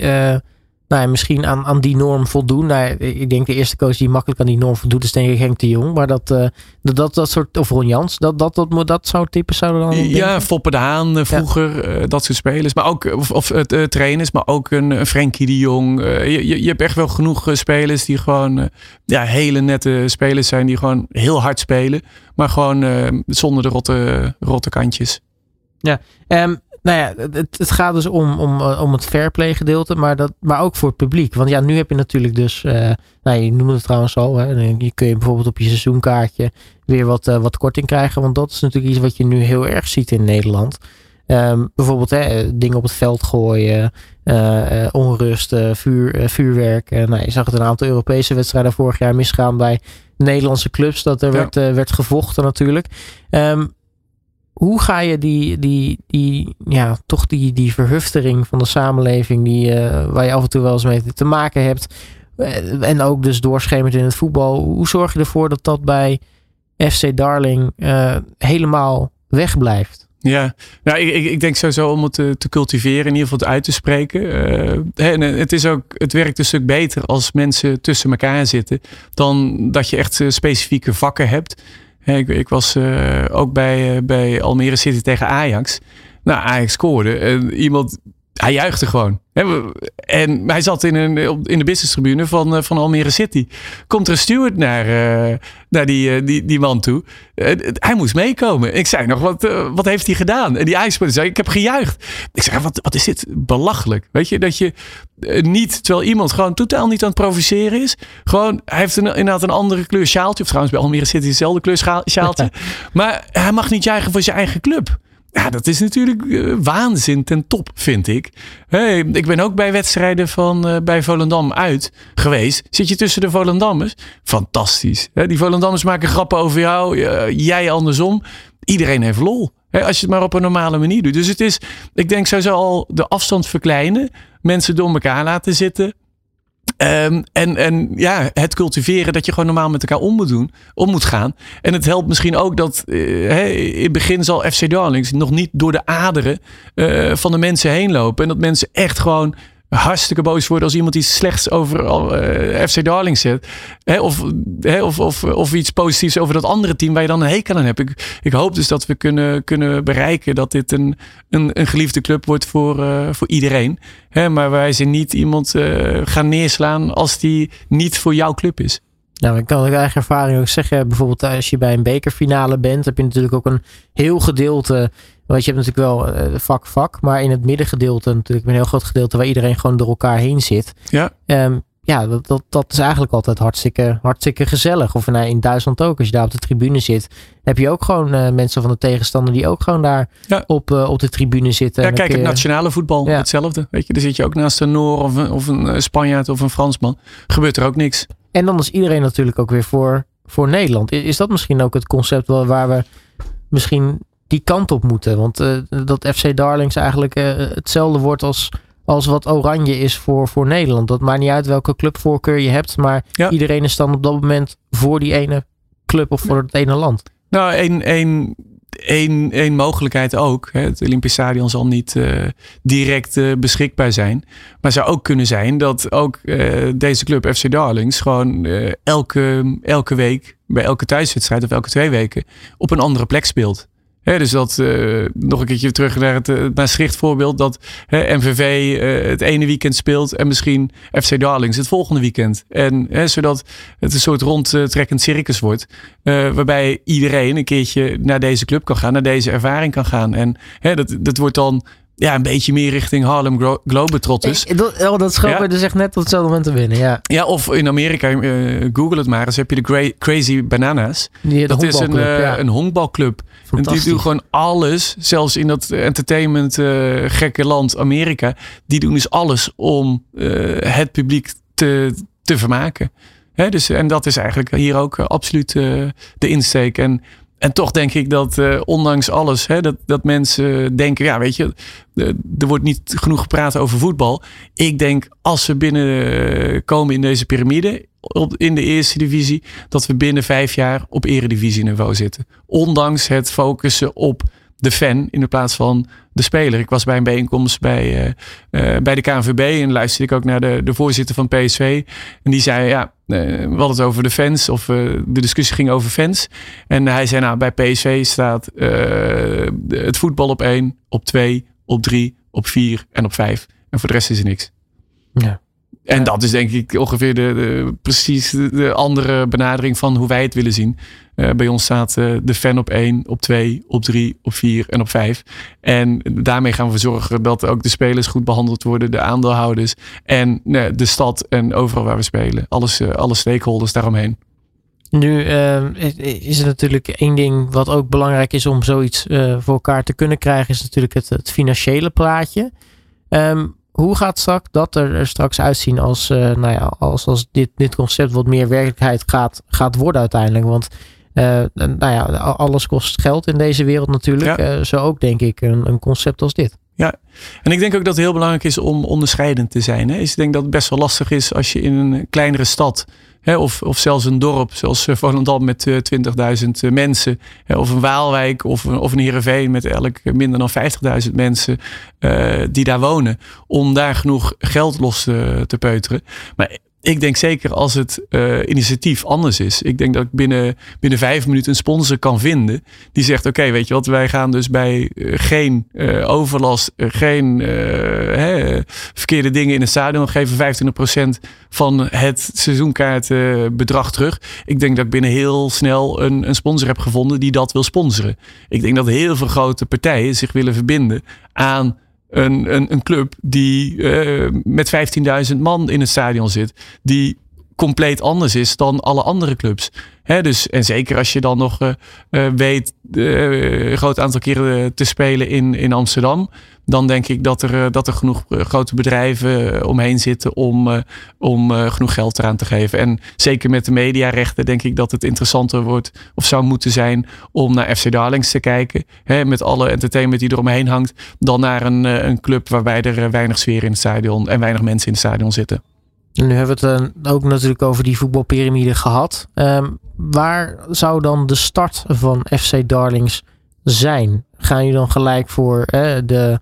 nou ja, misschien aan, aan die norm voldoen. Nou, ik denk de eerste coach die makkelijk aan die norm voldoet is denk ik Henk de Jong. Maar dat, uh, dat, dat, soort, of Ron Jans, dat, dat, dat, dat soort types zouden dan
Ja, Foppe de Haan vroeger, ja. dat soort spelers. Maar ook, of, of uh, trainers, maar ook een, een Frenkie de Jong. je, je, je hebt echt wel genoeg spelers die gewoon ja, hele nette spelers zijn. Die gewoon heel hard spelen. Maar gewoon zonder de rotte, rotte kantjes.
Ja, um, nou ja, het, het, gaat dus om, om, eh, om het fairplay gedeelte, maar, dat, maar ook voor het publiek. Want ja, nu heb je natuurlijk dus, uh, nou je noemde het trouwens al, hè, je kun je bijvoorbeeld op je seizoenkaartje weer wat, uh, wat korting krijgen. Want dat is natuurlijk iets wat je nu heel erg ziet in Nederland. Um, bijvoorbeeld hè, dingen op het veld gooien, uh, onrust, vuur, vuurwerk. nou, je zag het een aantal Europese wedstrijden vorig jaar misgaan bij Nederlandse clubs. Dat er werd, werd gevochten natuurlijk. Um, hoe ga je die, die, die, ja, toch die, die verhuftering van de samenleving, die, uh, waar je af en toe wel eens mee te maken hebt, uh, en ook dus doorschemert in het voetbal, hoe zorg je ervoor dat dat bij FC Darling uh, helemaal wegblijft?
Ja, nou, ik, ik denk sowieso om het te, te cultiveren, in ieder geval het uit te spreken. en het, is ook, het werkt een stuk beter als mensen tussen elkaar zitten, dan dat je echt specifieke vakken hebt. Ik, ik was uh, ook bij, uh, bij Almere City tegen Ajax. Nou, Ajax scoorde. En iemand, hij juichte gewoon. En hij zat in, een, in de businesstribune van, eh, van Almere City. Komt er een steward naar, uh, naar die, die, die man toe. hij moest meekomen. Ik zei nog, wat, wat heeft hij gedaan? En die ijspeler zei, ik heb gejuicht. Ik zei, wat, wat is dit belachelijk? Weet je, dat je niet, terwijl iemand gewoon totaal niet aan het provoceren is. Gewoon, hij heeft een, inderdaad een andere kleur sjaaltje. Of trouwens bij Almere City dezelfde kleur sjaaltje. maar hij mag niet juichen voor zijn eigen club. Ja, dat is natuurlijk uh, waanzin ten top, vind ik. Ik ben ook bij wedstrijden van uh, bij Volendam uit geweest. Zit je tussen de Volendammers? Fantastisch. Die Volendammers maken grappen over jou, uh, jij andersom. Iedereen heeft lol. Als je het maar op een normale manier doet. Dus het is, ik denk, sowieso al de afstand verkleinen. Mensen door elkaar laten zitten. Um, en, en ja, het cultiveren dat je gewoon normaal met elkaar om moet doen, om moet gaan. En het helpt misschien ook dat uh, in het begin zal FC Darlings nog niet door de aderen uh, van de mensen heen lopen. En dat mensen echt gewoon hartstikke boos worden als iemand iets slechts over eh, FC Darling zet. Hè, of, hè, of, of, iets positiefs over dat andere team waar je dan een hekel aan hebt. Ik, ik hoop dus dat we kunnen, kunnen bereiken dat dit een, een, een geliefde club wordt voor, uh, voor iedereen. Hè, maar wij zijn niet iemand uh, gaan neerslaan als die niet voor jouw club is.
Nou, ik kan uit eigen ervaring ook zeggen, bijvoorbeeld als je bij een bekerfinale bent, heb je natuurlijk ook een heel gedeelte want je hebt natuurlijk wel uh, vak vak, maar in het middengedeelte natuurlijk een heel groot gedeelte waar iedereen gewoon door elkaar heen zit.
Ja.
Um, ja, dat, dat, dat is eigenlijk altijd hartstikke, hartstikke gezellig. Of nou, in Duitsland ook, als je daar op de tribune zit, heb je ook gewoon uh, mensen van de tegenstander die ook gewoon daar ja. op, uh, op de tribune zitten.
Ja, kijk, het nationale voetbal, ja. hetzelfde. Weet je, dan zit je ook naast een Noor of een, of een Spanjaard of een Fransman. Gebeurt er ook niks.
En dan is iedereen natuurlijk ook weer voor, voor Nederland. Is, is dat misschien ook het concept waar we misschien die kant op moeten. Want uh, dat FC Darlings eigenlijk hetzelfde wordt als, als wat Oranje is voor, voor Nederland. Dat maakt niet uit welke clubvoorkeur je hebt, maar ja. iedereen is dan op dat moment voor die ene club of voor het ene land.
Nou, één, één, één, één mogelijkheid ook. Hè. Het Olympisch Stadion zal niet uh, direct uh, beschikbaar zijn. Maar zou ook kunnen zijn dat ook uh, deze club FC Darlings gewoon elke, elke week, bij elke thuiswedstrijd of elke twee weken, op een andere plek speelt dus dat, uh, nog een keertje terug naar het uh, Maastricht voorbeeld. Dat MVV uh, het ene weekend speelt en misschien FC Darlings het volgende weekend. En zodat het een soort rondtrekkend circus wordt. waarbij iedereen een keertje naar deze club kan gaan, naar deze ervaring kan gaan. En dat, dat wordt dan ja, een beetje meer richting Harlem Glo Globetrotters.
Dat, oh, dat schoot ja. dus echt net op hetzelfde moment te winnen, ja.
Ja, of in Amerika, uh, google het maar eens, heb je de Crazy Bananas. Dat is een, uh,
ja.
een honkbalclub. En die doen gewoon alles, zelfs in dat entertainment uh, gekke land Amerika. Die doen dus alles om het publiek te, te vermaken. Hè, dus, en dat is eigenlijk hier ook absoluut de insteek. En en toch denk ik dat uh, ondanks alles, hè, dat, dat mensen denken, ja weet je, er wordt niet genoeg gepraat over voetbal. Ik denk als we binnenkomen in deze piramide, in de eerste divisie, dat we binnen vijf jaar op eredivisieniveau zitten. Ondanks het focussen op de fan in de plaats van de speler. Ik was bij een bijeenkomst bij, bij de KNVB en luisterde ik ook naar de, de voorzitter van PSV. En die zei, ja, we hadden het over de fans of de discussie ging over fans. En hij zei, nou, bij PSV staat het voetbal op één, op twee, op drie, op vier en op vijf. En voor de rest is er niks.
Ja.
En dat is denk ik ongeveer de, precies de, andere benadering van hoe wij het willen zien. Uh, bij ons staat uh, de fan op 1, op 2, op 3, op 4 en op 5. En daarmee gaan we zorgen dat ook de spelers goed behandeld worden, de aandeelhouders en uh, de stad en overal waar we spelen. Alles, alle stakeholders daaromheen.
Nu is er natuurlijk één ding wat ook belangrijk is om zoiets voor elkaar te kunnen krijgen, is natuurlijk het, het financiële plaatje. Um, hoe gaat straks dat er, straks uitzien als, uh, nou ja, als, als dit, dit concept wat meer werkelijkheid gaat, gaat worden uiteindelijk? Want uh, nou ja, alles kost geld in deze wereld natuurlijk. Ja. Uh, zo ook denk ik een, een concept als dit.
Ja, en ik denk ook dat het heel belangrijk is om onderscheidend te zijn. Hè. Dus ik denk dat het best wel lastig is als je in een kleinere stad of, of zelfs een dorp zoals Volendam met 20.000 mensen. of een Waalwijk of, of een Heerenveen met elk minder dan 50.000 mensen die daar wonen. Om daar genoeg geld los te, te peuteren. Maar ik denk zeker als het uh, initiatief anders is. Ik denk dat ik binnen, binnen vijf minuten een sponsor kan vinden. Die zegt: Oké, weet je wat, wij gaan dus bij uh, geen uh, overlast, geen hè, verkeerde dingen in het stadion. Geven 25% van het seizoenkaartbedrag terug. Ik denk dat ik binnen heel snel een, een sponsor heb gevonden die dat wil sponsoren. Ik denk dat heel veel grote partijen zich willen verbinden aan een, een, een club die uh, met 15.000 man in het stadion zit. Die compleet anders is dan alle andere clubs. Dus, en zeker als je dan nog uh, uh, weet een groot aantal keren te spelen in, in Amsterdam. Dan denk ik dat er, dat er genoeg grote bedrijven omheen zitten om, om genoeg geld eraan te geven. En zeker met de mediarechten denk ik dat het interessanter wordt of zou moeten zijn om naar FC Darlings te kijken. Hè, met alle entertainment die er omheen hangt. Dan naar een, een club waarbij er weinig sfeer in het stadion en weinig mensen in het stadion zitten.
En nu hebben we het ook natuurlijk over die voetbalpyramide gehad. Um, waar zou dan de start van FC Darlings zijn? Gaan jullie dan gelijk voor de,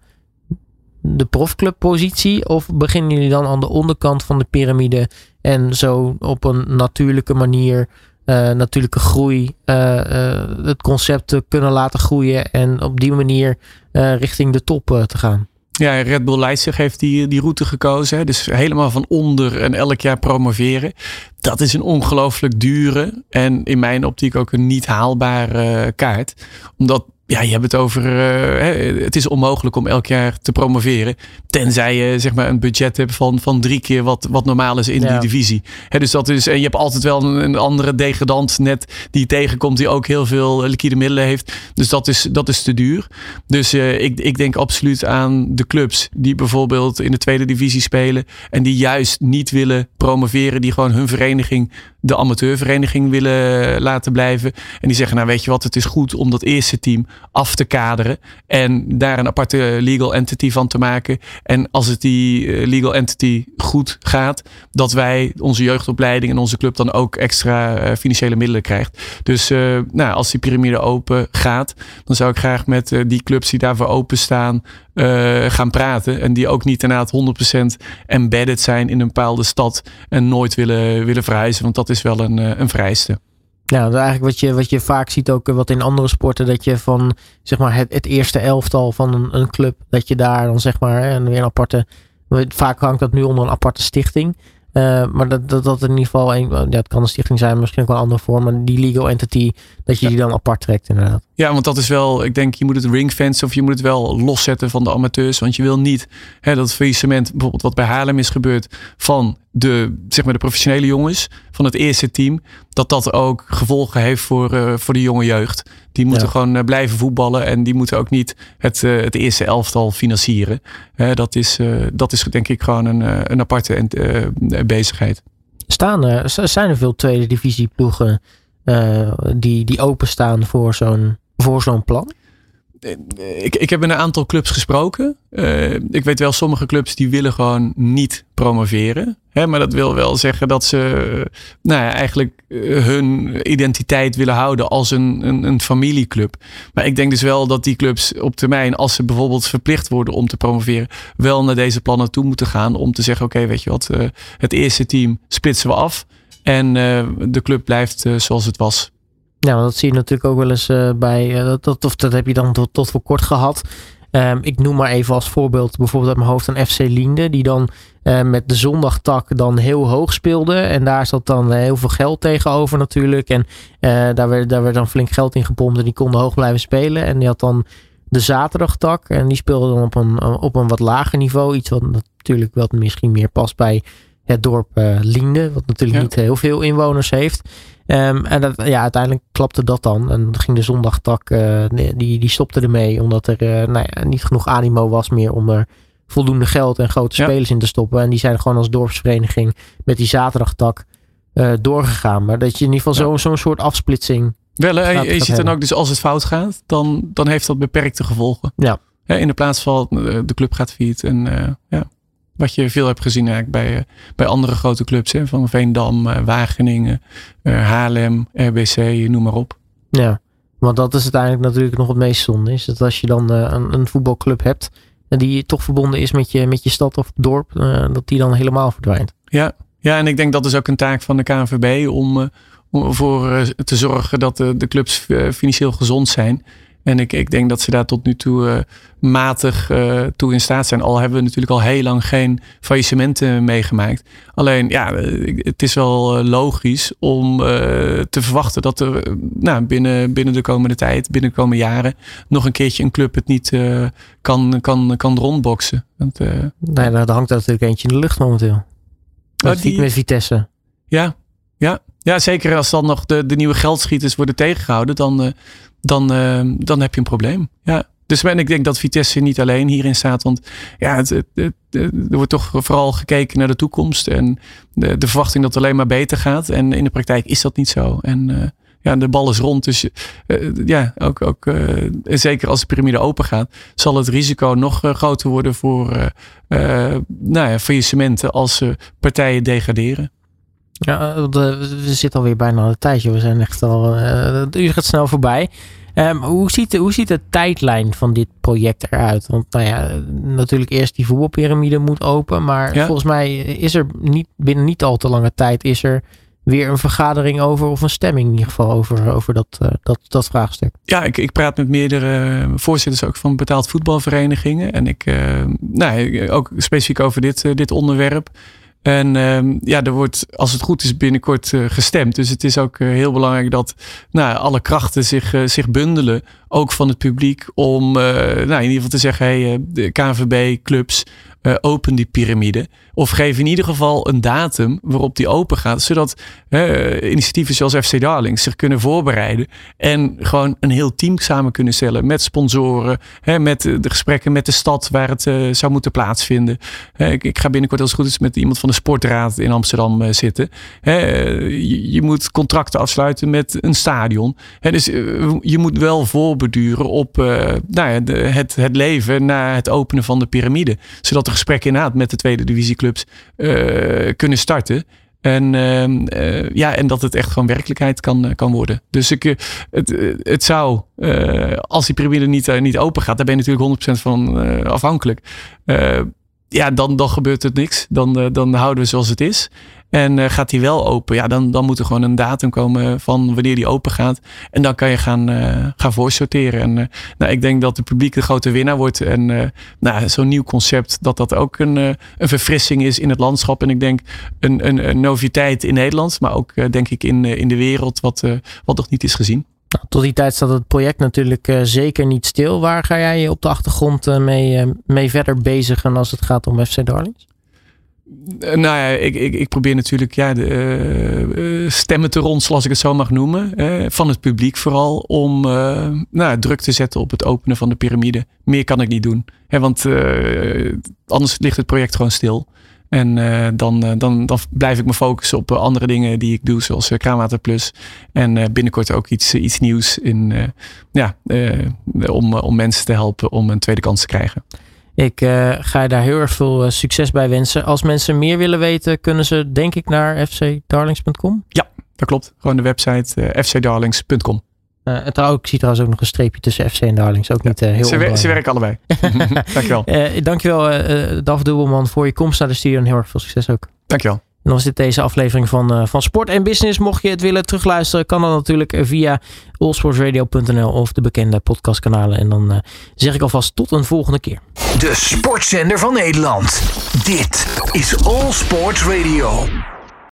de profclubpositie? Of beginnen jullie dan aan de onderkant van de piramide en zo op een natuurlijke manier, uh, natuurlijke groei, het concept te kunnen laten groeien en op die manier richting de top te gaan?
Ja, Red Bull Leipzig heeft die, die route gekozen. Dus helemaal van onder en elk jaar promoveren. Dat is een ongelooflijk dure en in mijn optiek ook een niet haalbare kaart. Omdat ja, je hebt het over. Uh, het is onmogelijk om elk jaar te promoveren. Tenzij je zeg maar een budget hebt van, van drie keer wat, wat normaal is in die divisie. He, dus dat is, en je hebt altijd wel een, een, andere degradant net die tegenkomt, die ook heel veel liquide middelen heeft. Dus dat is, dat is te duur. Dus uh, ik, ik denk absoluut aan de clubs die bijvoorbeeld in de tweede divisie spelen. En die juist niet willen promoveren, die gewoon hun vereniging de amateurvereniging willen laten blijven. En die zeggen, nou weet je wat, het is goed om dat eerste team af te kaderen. En daar een aparte legal entity van te maken. En als het die eh, legal entity goed gaat, dat wij onze jeugdopleiding en onze club dan ook extra uh, financiële middelen krijgt. Dus uh, nou, als die piramide open gaat, dan zou ik graag met die clubs die daarvoor openstaan uh, gaan praten. En die ook niet inderdaad 100% embedded zijn in een bepaalde stad en nooit willen, willen verhuizen. Want dat is wel een, een vereiste.
Ja, eigenlijk wat je, wat je vaak ziet ook wat in andere sporten, dat je van zeg maar het, het eerste elftal van een, een club, dat je daar dan zeg maar en weer een aparte, vaak hangt dat nu onder een aparte stichting. Uh, maar dat, dat, dat in ieder geval, een, ja, het kan een stichting zijn, misschien ook wel een andere vorm, maar die legal entity, dat je die dan apart trekt inderdaad.
Ja, want dat is wel, ik denk, je moet het ringfence of je moet het wel loszetten van de amateurs. Want je wil niet hè, dat faillissement, bijvoorbeeld wat bij Haarlem is gebeurd, van de, zeg maar de professionele jongens van het eerste team, dat dat ook gevolgen heeft voor, uh, voor de jonge jeugd. Die moeten ja. gewoon uh, blijven voetballen en die moeten ook niet het, uh, het eerste elftal financieren. dat, is, dat is denk ik gewoon een, een aparte bezigheid.
Staan er, zijn er veel tweede divisie ploegen die, die openstaan voor zo'n voor zo'n plan?
Ik, ik heb met een aantal clubs gesproken. Uh, ik weet wel, sommige clubs die willen gewoon niet promoveren. Hè, maar dat wil wel zeggen dat ze nou ja, eigenlijk hun identiteit willen houden als een, een, een, familieclub. Maar ik denk dus wel dat die clubs op termijn, als ze bijvoorbeeld verplicht worden om te promoveren, wel naar deze plannen toe moeten gaan. Om te zeggen, oké, weet je wat, het eerste team splitsen we af. En de club blijft zoals het was.
Ja, dat zie je natuurlijk ook wel eens uh, bij, uh, dat, of dat heb je dan tot, tot voor kort gehad. Um, ik noem maar even als voorbeeld bijvoorbeeld uit mijn hoofd een FC Linde, die dan uh, met de zondagtak dan heel hoog speelde. En daar zat dan heel veel geld tegenover natuurlijk. En daar, werd, daar werd dan flink geld in gepompt en die konden hoog blijven spelen. En die had dan de zaterdagtak en die speelde dan op een, op een wat lager niveau. Iets wat natuurlijk wat misschien meer past bij het dorp Linde, wat natuurlijk ja. niet heel veel inwoners heeft. Um, en dat, ja, uiteindelijk klapte dat dan. En dan ging de zondagtak, uh, die, die stopte ermee. Omdat er uh, nou ja, niet genoeg animo was meer om er voldoende geld en grote spelers in te stoppen. En die zijn gewoon als dorpsvereniging met die zaterdagtak uh, doorgegaan. Maar dat je in ieder geval ja. zo'n soort afsplitsing.
Wel, hè, je, je ziet dan ook dus als het fout gaat, dan, dan heeft dat beperkte gevolgen.
Ja.
in de plaats van de club gaat failliet. En ja. Wat je veel hebt gezien eigenlijk bij, eh, bij andere grote clubs. Hè, van Veendam, eh, Wageningen, eh, Haarlem, RBC, noem maar op.
Ja, want dat is uiteindelijk natuurlijk nog het meest zonde. Is dat als je dan een, een voetbalclub hebt. Die toch verbonden is met je, met je stad of dorp. dat die dan helemaal verdwijnt.
Ja. ja, en ik denk dat is ook een taak van de KNVB om, om ervoor te zorgen dat de, de clubs financieel gezond zijn. En ik, ik denk dat ze daar tot nu toe uh, matig uh, toe in staat zijn. Al hebben we natuurlijk al heel lang geen faillissementen meegemaakt. Alleen, ja, eh, het is wel logisch om te verwachten dat er nou, binnen, binnen de komende tijd, binnen de komende jaren, nog een keertje een club het niet kan, kan, kan rondboksen. Want,
nee, nou, daar hangt er natuurlijk eentje in de lucht momenteel. Met, die, met Vitesse.
Ja, ja. Ja, zeker als dan nog de, de nieuwe geldschieters worden tegengehouden, dan, dan, uh, dan heb je een probleem. Ja. Dus en ik denk dat Vitesse niet alleen hierin staat. Want ja, het, het, er wordt toch vooral gekeken naar de toekomst. En de, verwachting dat het alleen maar beter gaat. En in de praktijk is dat niet zo. En uh, ja, de bal is rond. Dus uh, ja, ook, ook zeker als de piramide open gaat, zal het risico nog groter worden voor nou ja, faillissementen als partijen degraderen.
Ja, we zitten alweer bijna aan het tijdje. We zijn echt al. Uh, het uur gaat snel voorbij. Um, hoe, ziet de, hoe ziet de tijdlijn van dit project eruit? Want nou ja, natuurlijk eerst die voetbalpyramide moet open. Maar volgens mij is er niet, binnen niet al te lange tijd is er weer een vergadering over, of een stemming in ieder geval over, over dat, uh, dat, dat vraagstuk.
Ja, ik, ik praat met meerdere voorzitters ook van betaald voetbalverenigingen. En ik, uh, nou, ook specifiek over dit, dit onderwerp. En um, ja, er wordt, als het goed is, binnenkort uh, gestemd. Dus het is ook uh, heel belangrijk dat nou, alle krachten zich, uh, zich bundelen. Ook van het publiek. Om nou, in ieder geval te zeggen: hey, de KNVB-clubs, uh, open die piramide. Of geef in ieder geval een datum waarop die open gaat. Zodat uh, initiatieven zoals FC Darling zich kunnen voorbereiden. En gewoon een heel team samen kunnen stellen. Met sponsoren. Hè, met de gesprekken met de stad waar het uh, zou moeten plaatsvinden. ik, ik, ga binnenkort als het goed is met iemand van de sportraad in Amsterdam zitten. Je, je, moet contracten afsluiten met een stadion. dus je moet wel voorbeduren op nou ja, de, het, het leven na het openen van de piramide. Zodat er gesprekken inderdaad met de tweede divisieclubs uh, kunnen starten. En, uh, ja, en dat het echt gewoon werkelijkheid kan, kan worden. Dus ik, het, het zou, als die piramide niet, niet open gaat, daar ben je natuurlijk 100% van afhankelijk. Ja, dan, dan gebeurt het niks. Dan, dan houden we zoals het is. En uh, gaat die wel open, ja, dan, dan moet er gewoon een datum komen van wanneer die open gaat. En dan kan je gaan, uh, gaan voorsorteren. En nou, ik denk dat de publiek de grote winnaar wordt. En nou, zo'n nieuw concept, dat dat ook een, een verfrissing is in het landschap. En ik denk een, een, een noviteit in Nederland, maar ook denk ik in, in de wereld, wat, wat nog niet is gezien.
Nou, tot die tijd staat het project natuurlijk uh, zeker niet stil. Waar ga jij je op de achtergrond uh, mee, uh, mee verder bezigen als het gaat om FC Darlings?
Nou ja, ik, ik, ik probeer natuurlijk ja, de, stemmen te ronselen, als ik het zo mag noemen. Van het publiek vooral. Om nou, druk te zetten op het openen van de piramide. Meer kan ik niet doen. Hè, want anders ligt het project gewoon stil. En dan, dan, dan blijf ik me focussen op andere dingen die ik doe, zoals Kraanwater Plus. En binnenkort ook iets, iets nieuws in, ja, om, om mensen te helpen om een tweede kans te krijgen.
Ik ga je daar heel erg veel succes bij wensen. Als mensen meer willen weten, kunnen ze denk ik naar fcdarlings.com?
Ja, dat klopt. Gewoon de website fcdarlings.com.
Uh, trouw, ik zie trouwens ook nog een streepje tussen FC en Darlings. Ook niet uh, heel
ze, ze, werken allebei. dankjewel.
Uh, dankjewel uh, Daf Dubbelman voor je komst naar de studio en heel erg veel succes ook.
Dankjewel.
En dan was dit deze aflevering van, van Sport en Business. Mocht je het willen terugluisteren, kan dat natuurlijk via allsportsradio.nl of de bekende podcastkanalen. En dan zeg ik alvast tot een volgende keer.
De sportzender van Nederland. Dit is All Sports Radio.